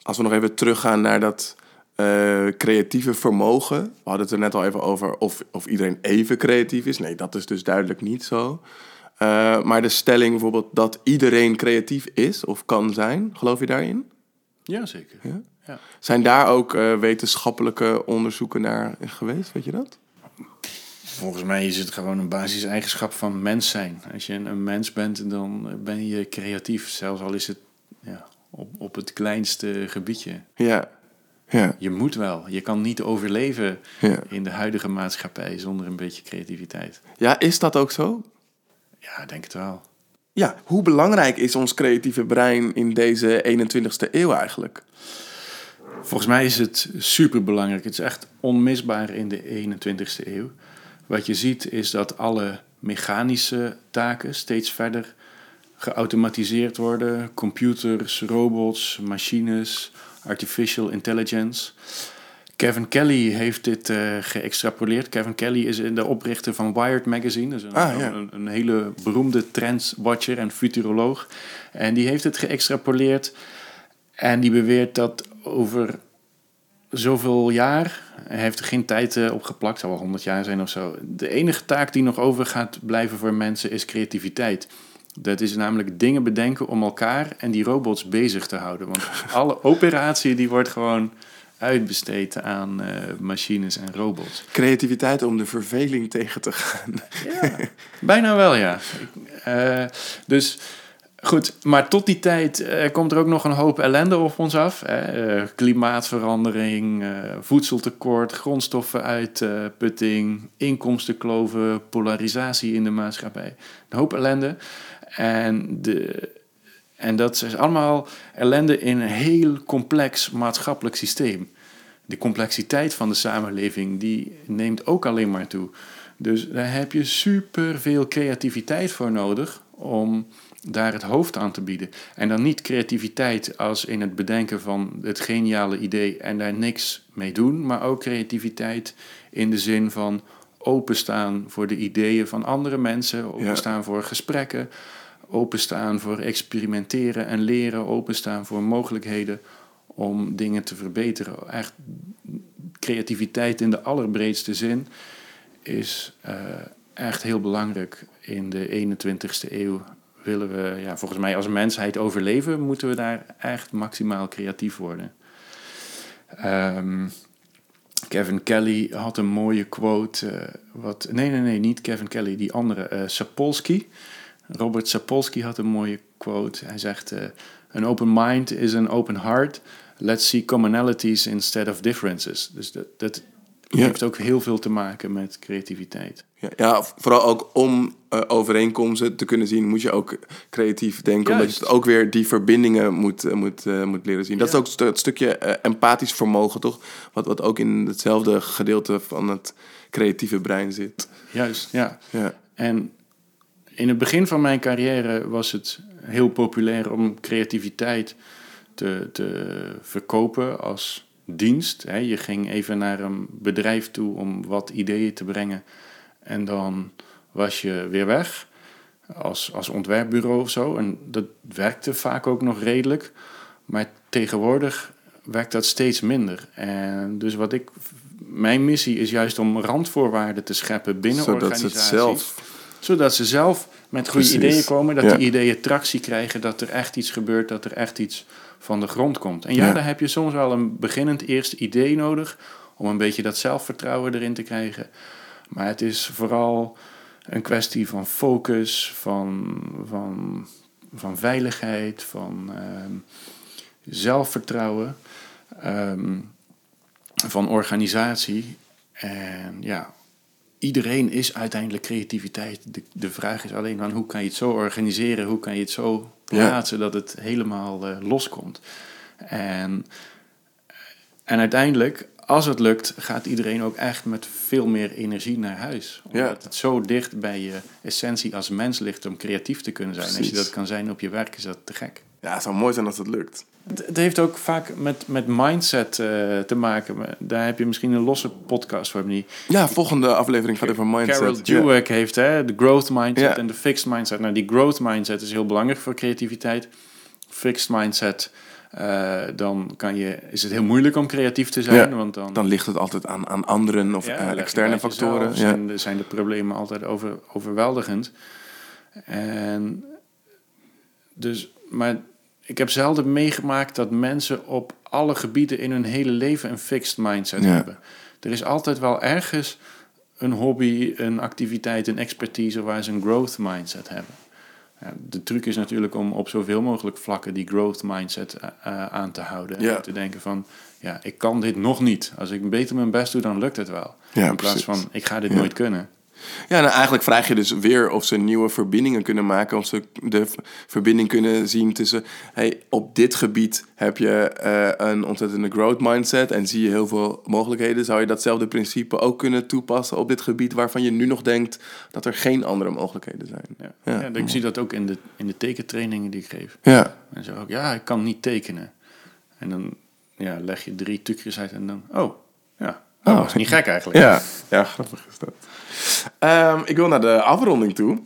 Als we nog even teruggaan naar dat eh, creatieve vermogen. We hadden het er net al even over of, of iedereen even creatief is. Nee, dat is dus duidelijk niet zo. Eh, maar de stelling bijvoorbeeld dat iedereen creatief is of kan zijn, geloof je daarin? Ja, zeker. Ja? Ja. Zijn daar ook eh, wetenschappelijke onderzoeken naar geweest, weet je dat? Volgens mij is het gewoon een basiseigenschap van mens zijn. Als je een, mens bent, dan ben je creatief. Zelfs al is het ja, op, op het kleinste gebiedje. Ja, ja, Je moet wel. Je kan niet overleven ja. in de huidige maatschappij zonder een beetje creativiteit. Ja, is dat ook zo? Ja, denk het wel. Ja, hoe belangrijk is ons creatieve brein in deze 21ste eeuw eigenlijk? Volgens mij is het superbelangrijk. Het is echt onmisbaar in de 21ste eeuw. Wat je ziet is dat alle mechanische taken steeds verder geautomatiseerd worden. Computers, robots, machines, artificial intelligence. Kevin Kelly heeft dit eh, geëxtrapoleerd. Kevin Kelly is de oprichter van Wired Magazine. Is een, Ah, ja. een, een hele beroemde trendwatcher en futuroloog. En die heeft het geëxtrapoleerd. En die beweert dat over zoveel jaar, hij heeft er geen tijd eh, op geplakt, zal wel 100 jaar zijn of zo. De enige taak die nog over gaat blijven voor mensen is creativiteit. Dat is namelijk dingen bedenken om elkaar en die robots bezig te houden. Want alle operatie die wordt gewoon uitbesteed aan eh, machines en robots. Creativiteit om de verveling tegen te gaan. Ja, bijna wel, ja. Ik, eh, dus goed, maar tot die tijd eh, komt er ook nog een hoop ellende op ons af. Eh, klimaatverandering, eh, voedseltekort, grondstoffenuitputting, inkomstenkloven, polarisatie in de maatschappij. Een hoop ellende. En, de, en dat is allemaal ellende in een heel complex maatschappelijk systeem. De complexiteit van de samenleving die neemt ook alleen maar toe. Dus daar heb je super veel creativiteit voor nodig om daar het hoofd aan te bieden. En dan niet creativiteit als in het bedenken van het geniale idee en daar niks mee doen, maar ook creativiteit in de zin van openstaan voor de ideeën van andere mensen, openstaan voor gesprekken, openstaan voor experimenteren en leren, openstaan voor mogelijkheden om dingen te verbeteren. Echt creativiteit in de allerbreedste zin is eh, echt heel belangrijk in de 21ste eeuw. Willen we, ja, volgens mij als mensheid overleven, moeten we daar echt maximaal creatief worden. Ehm, Kevin Kelly had een mooie quote. eh, wat, nee, nee, nee, niet Kevin Kelly, die andere. eh, Sapolsky. Robert Sapolsky had een mooie quote. Hij zegt: eh, An open mind is an open heart. Let's see commonalities instead of differences. Dus dat, dat Ja. heeft ook heel veel te maken met creativiteit. Ja, ja, vooral ook om eh, overeenkomsten te kunnen zien, moet je ook creatief denken. Omdat je ook weer die verbindingen moet, eh, moet, eh, moet leren zien. Dat is ook stu- het stukje empathisch vermogen, toch? Wat, wat ook in hetzelfde gedeelte van het creatieve brein zit. Juist, ja. Ja, En in het begin van mijn carrière was het heel populair om creativiteit te, te verkopen als dienst. Hè. Je ging even naar een bedrijf toe om wat ideeën te brengen. En dan was je weer weg als, als ontwerpbureau of zo. En dat werkte vaak ook nog redelijk. Maar tegenwoordig werkt dat steeds minder. En dus wat ik... Mijn missie is juist om randvoorwaarden te scheppen binnen zodat ze organisaties het zelf... zodat ze zelf met goede Precies. ideeën komen, dat Ja. die ideeën tractie krijgen, dat er echt iets gebeurt, dat er echt iets van de grond komt. En ja, Ja. daar heb je soms wel een beginnend eerste idee nodig om een beetje dat zelfvertrouwen erin te krijgen. Maar het is vooral een kwestie van focus, van, van, van veiligheid, van ehm, zelfvertrouwen, ehm, van organisatie. En ja, iedereen is uiteindelijk creativiteit. De, de vraag is alleen van hoe kan je het zo organiseren, hoe kan je het zo plaatsen dat het helemaal eh, loskomt. En, en uiteindelijk, als het lukt, gaat iedereen ook echt met veel meer energie naar huis. Omdat Ja. het zo dicht bij je essentie als mens ligt om creatief te kunnen zijn. Als je dat kan zijn op je werk, is dat te gek. Ja, het zou mooi zijn als het lukt. Het heeft ook vaak met, met mindset eh, te maken. Daar heb je misschien een losse podcast voor. Die Ja, volgende aflevering gaat over mindset. Carol Ja. Dweck heeft hè, de growth mindset Ja. en de fixed mindset. Nou, die growth mindset is heel belangrijk voor creativiteit. Fixed mindset, eh, dan kan je, is het heel moeilijk om creatief te zijn. Ja, want dan, Dan ligt het altijd aan, aan anderen of ja, eh, externe jezelf, factoren. Ja. Zijn, zijn de problemen altijd over, overweldigend. En dus, maar ik heb zelden meegemaakt dat mensen op alle gebieden in hun hele leven een fixed mindset hebben. Er is altijd wel ergens een hobby, een activiteit, een expertise waar ze een growth mindset hebben. De truc is natuurlijk om op zoveel mogelijk vlakken die growth mindset eh, eh, aan te houden. Ja. En te denken van, ja, ik kan dit nog niet. Als ik beter mijn best doe, dan lukt het wel. Ja, In plaats precies. van, ik ga dit Ja. nooit kunnen. Ja, nou eigenlijk vraag je dus weer of ze nieuwe verbindingen kunnen maken. Of ze de verbinding kunnen zien tussen... Hey, op dit gebied heb je eh, een ontzettende growth mindset... en zie je heel veel mogelijkheden. Zou je datzelfde principe ook kunnen toepassen op dit gebied... waarvan je nu nog denkt dat er geen andere mogelijkheden zijn? Ja. Ja. Ja, ik zie dat ook in de, in de tekentrainingen die ik geef. Ja, En zo ook, ja, ik kan niet tekenen. En dan ja, leg je drie trucjes uit en dan, oh, ja, oh, dat is niet gek eigenlijk. ja. ja grappig is dat. Ehm, ik wil naar de afronding toe.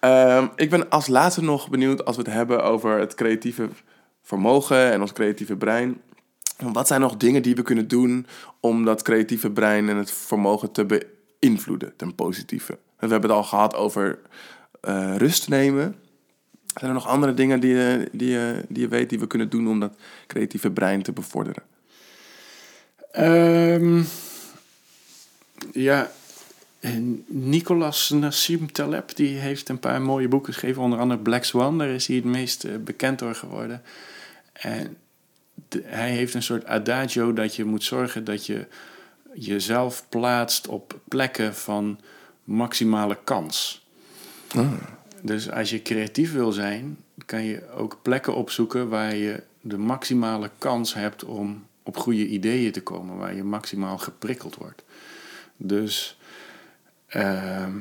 Ehm, ik ben als laatste nog benieuwd als we het hebben over het creatieve vermogen en ons creatieve brein. Wat zijn nog dingen die we kunnen doen om dat creatieve brein en het vermogen te beïnvloeden ten positieve? We hebben het al gehad over eh, rust nemen. Zijn er nog andere dingen die, je- die, je- die je weet die we kunnen doen om dat creatieve brein te bevorderen? Ehm, ja, en Nicolas Nassim Taleb die heeft een paar mooie boeken geschreven. Onder andere Black Swan, daar is hij het meest eh, bekend door geworden. En de- hij heeft een soort adagio dat je moet zorgen dat je jezelf plaatst op plekken van maximale kans. Dus als je creatief wil zijn, kan je ook plekken opzoeken waar je de maximale kans hebt om op goede ideeën te komen, waar je maximaal geprikkeld wordt. Dus ehm,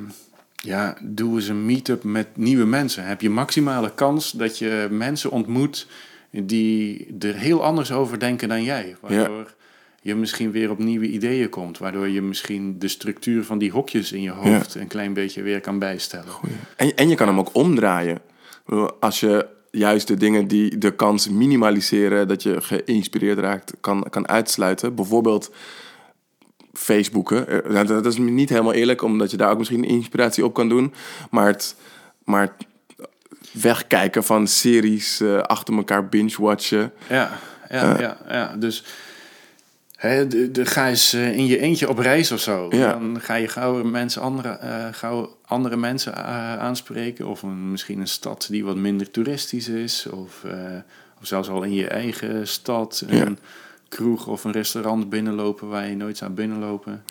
ja, doe eens een meet-up met nieuwe mensen. Heb je maximale kans dat je mensen ontmoet die er heel anders over denken dan jij. Waardoor je misschien weer op nieuwe ideeën komt. Waardoor je misschien de structuur van die hokjes in je hoofd een klein beetje weer kan bijstellen. En, en je kan hem ook omdraaien. Als je juist de dingen die de kans minimaliseren dat je geïnspireerd raakt, kan, kan uitsluiten. Bijvoorbeeld Facebooken. Eh, nou, Dat is niet helemaal eerlijk, omdat je daar ook misschien inspiratie op kan doen. Maar het, maar het wegkijken van series eh, achter elkaar binge-watchen. Ja, ja, ja, ja. Dus hè, de, de, ga eens eh, in je eentje op reis of zo. Ja. Dan ga je gauw, mensen andere, eh, gauw andere mensen eh, aanspreken. Of een, misschien een stad die wat minder toeristisch is. Of, eh, of zelfs al in je eigen stad. Ja. Kroeg of een restaurant binnenlopen waar je nooit zou binnenlopen.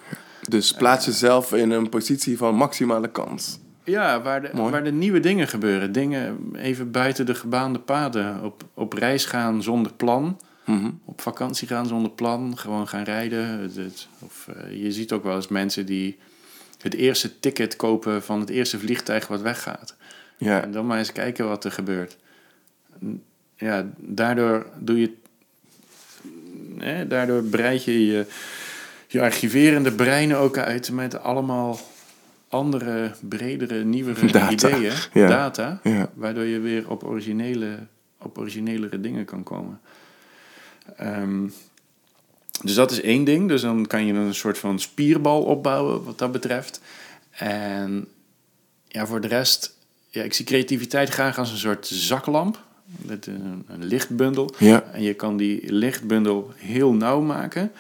Dus plaats jezelf in een positie van maximale kans. Ja, waar de, Mooi. waar de nieuwe dingen gebeuren. Dingen even buiten de gebaande paden. Op, op reis gaan zonder plan. Mhm. Op vakantie gaan zonder plan. Gewoon gaan rijden. Het- of, eh, je ziet ook wel eens mensen die het eerste ticket kopen van het eerste vliegtuig wat weggaat. Ja, En dan maar eens kijken wat er gebeurt. Ja, daardoor doe je. Hè, daardoor breid je, je je archiverende brein ook uit met allemaal andere, bredere, nieuwere Data, ideeën, ja. data, ja. waardoor je weer op, originele, op originelere dingen kan komen. Ehm, dus dat is één ding. Dus dan kan je een soort van spierbal opbouwen wat dat betreft. En ja, voor de rest, ja, ik zie creativiteit graag als een soort zaklamp. Met een, een lichtbundel. ja. En je kan die lichtbundel heel nauw maken.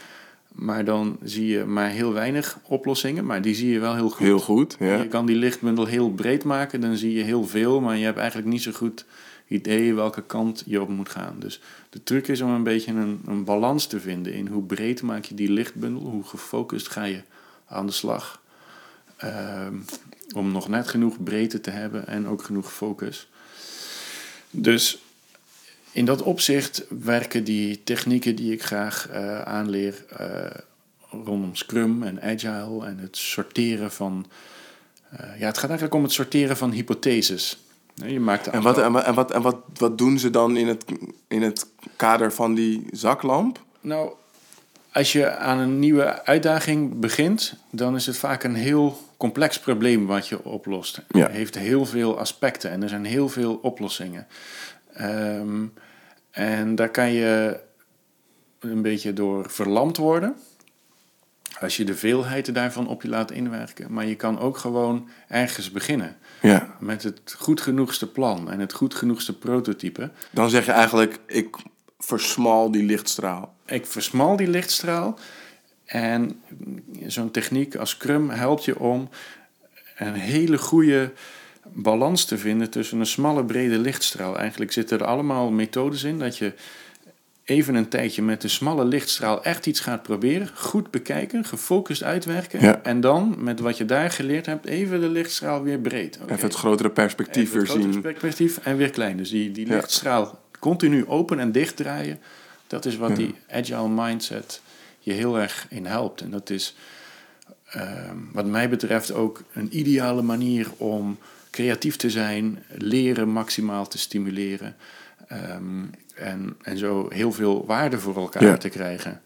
Maar dan zie je maar heel weinig oplossingen. Maar die zie je wel heel goed. Heel goed. Je Ja. kan die lichtbundel heel breed maken. Dan zie je heel veel. Maar je hebt eigenlijk niet zo goed idee welke kant je op moet gaan. Dus de truc is om een beetje een, een balans te vinden. In hoe breed maak je die lichtbundel. Hoe gefocust ga je aan de slag. Ehm, om nog net genoeg breedte te hebben. En ook genoeg focus. Dus in dat opzicht werken die technieken die ik graag eh, aanleer eh, rondom Scrum en Agile en het sorteren van. eh, ja, het gaat eigenlijk om het sorteren van hypotheses. Je maakt En, wat, en, wat, en, wat, en wat, wat doen ze dan in het, in het kader van die zaklamp? Nou, als je aan een nieuwe uitdaging begint, dan is het vaak een heel complex probleem wat je oplost. Ja. Heeft heel veel aspecten en er zijn heel veel oplossingen. Ehm, en daar kan je een beetje door verlamd worden. Als je de veelheid daarvan op je laat inwerken. Maar je kan ook gewoon ergens beginnen. Ja. Met het goed genoegste plan en het goed genoegste prototype. Dan zeg je eigenlijk, ik versmal die lichtstraal. Ik versmal die lichtstraal. En zo'n techniek als Scrum helpt je om een hele goede balans te vinden tussen een smalle, brede lichtstraal. Eigenlijk zitten er allemaal methodes in dat je even een tijdje met de smalle lichtstraal echt iets gaat proberen. Goed bekijken, gefocust uitwerken. Ja. En dan, met wat je daar geleerd hebt, even de lichtstraal weer breed. Even het grotere perspectief Even het weer grotere zien. perspectief en weer klein. Dus die, die Ja. lichtstraal continu open en dicht draaien. Dat is wat Ja. die agile mindset je heel erg in helpt. En dat is ehm, wat mij betreft ook een ideale manier om creatief te zijn, leren maximaal te stimuleren. ehm, en, en zo heel veel waarde voor elkaar Ja. te krijgen.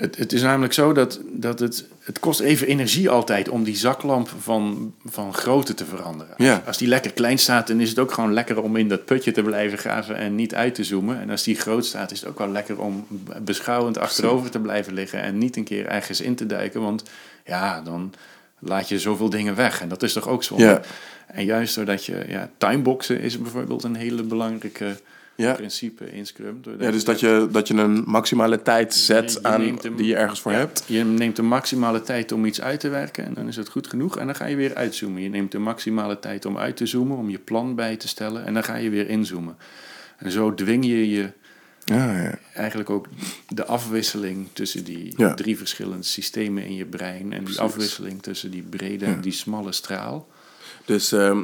Het, het is namelijk zo dat, dat het, het kost even energie altijd om die zaklamp van, van grootte te veranderen. Ja. Als die lekker klein staat, dan is het ook gewoon lekker om in dat putje te blijven graven en niet uit te zoomen. En als die groot staat, is het ook wel lekker om beschouwend achterover te blijven liggen en niet een keer ergens in te duiken. Want ja, dan laat je zoveel dingen weg. En dat is toch ook zonde. Ja. En juist doordat je, ja, timeboxen is bijvoorbeeld een hele belangrijke Ja. principe in Scrum. Ja, dus dat je, dat je een maximale tijd zet je aan die je ergens voor Ja, hebt. Je neemt de maximale tijd om iets uit te werken en dan is het goed genoeg. En dan ga je weer uitzoomen. Je neemt de maximale tijd om uit te zoomen, om je plan bij te stellen. En dan ga je weer inzoomen. En zo dwing je je Ja, ja. eigenlijk ook de afwisseling tussen die Ja. drie verschillende systemen in je brein. En die Precies. afwisseling tussen die brede en die smalle straal. Dus ehm,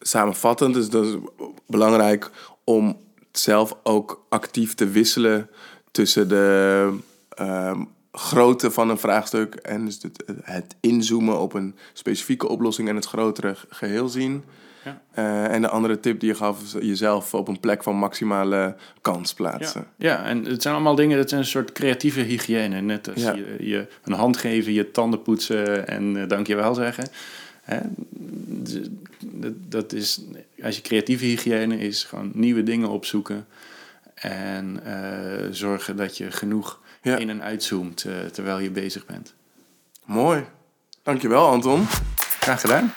samenvattend is het belangrijk om zelf ook actief te wisselen tussen de ehm, grootte van een vraagstuk en dus het, het inzoomen op een specifieke oplossing en het grotere geheel zien. Ja. Eh, en de andere tip die je gaf, is jezelf op een plek van maximale kans plaatsen. Ja, ja, en het zijn allemaal dingen, dat zijn een soort creatieve hygiëne. Net als Ja. je, je een hand geven, je tanden poetsen en uh, dankjewel zeggen. Hè? Dat, dat is, als je creatieve hygiëne is, gewoon nieuwe dingen opzoeken. En uh, zorgen dat je genoeg Ja. in- en uitzoomt uh, terwijl je bezig bent. Mooi. Dankjewel, Anton. Graag gedaan.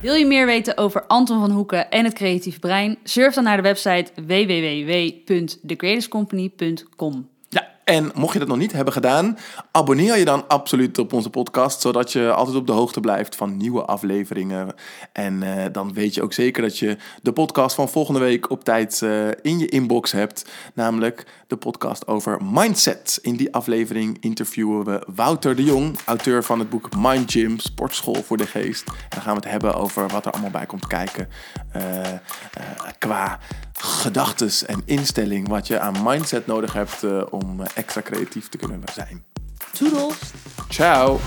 Wil je meer weten over Anton van Hoeken en het creatief brein? Surf dan naar de website www.thecreatorscompany.com. En mocht je dat nog niet hebben gedaan, abonneer je dan absoluut op onze podcast, zodat je altijd op de hoogte blijft van nieuwe afleveringen. En eh, dan weet je ook zeker dat je de podcast van volgende week op tijd eh, in je inbox hebt. Namelijk de podcast over mindset. In die aflevering interviewen we Wouter de Jong, auteur van het boek Mind Gym, Sportschool voor de Geest. En dan gaan we het hebben over wat er allemaal bij komt kijken eh, eh, qua gedachtes en instelling. Wat je aan mindset nodig hebt eh, om extra creatief te kunnen zijn. Toedels! Ciao!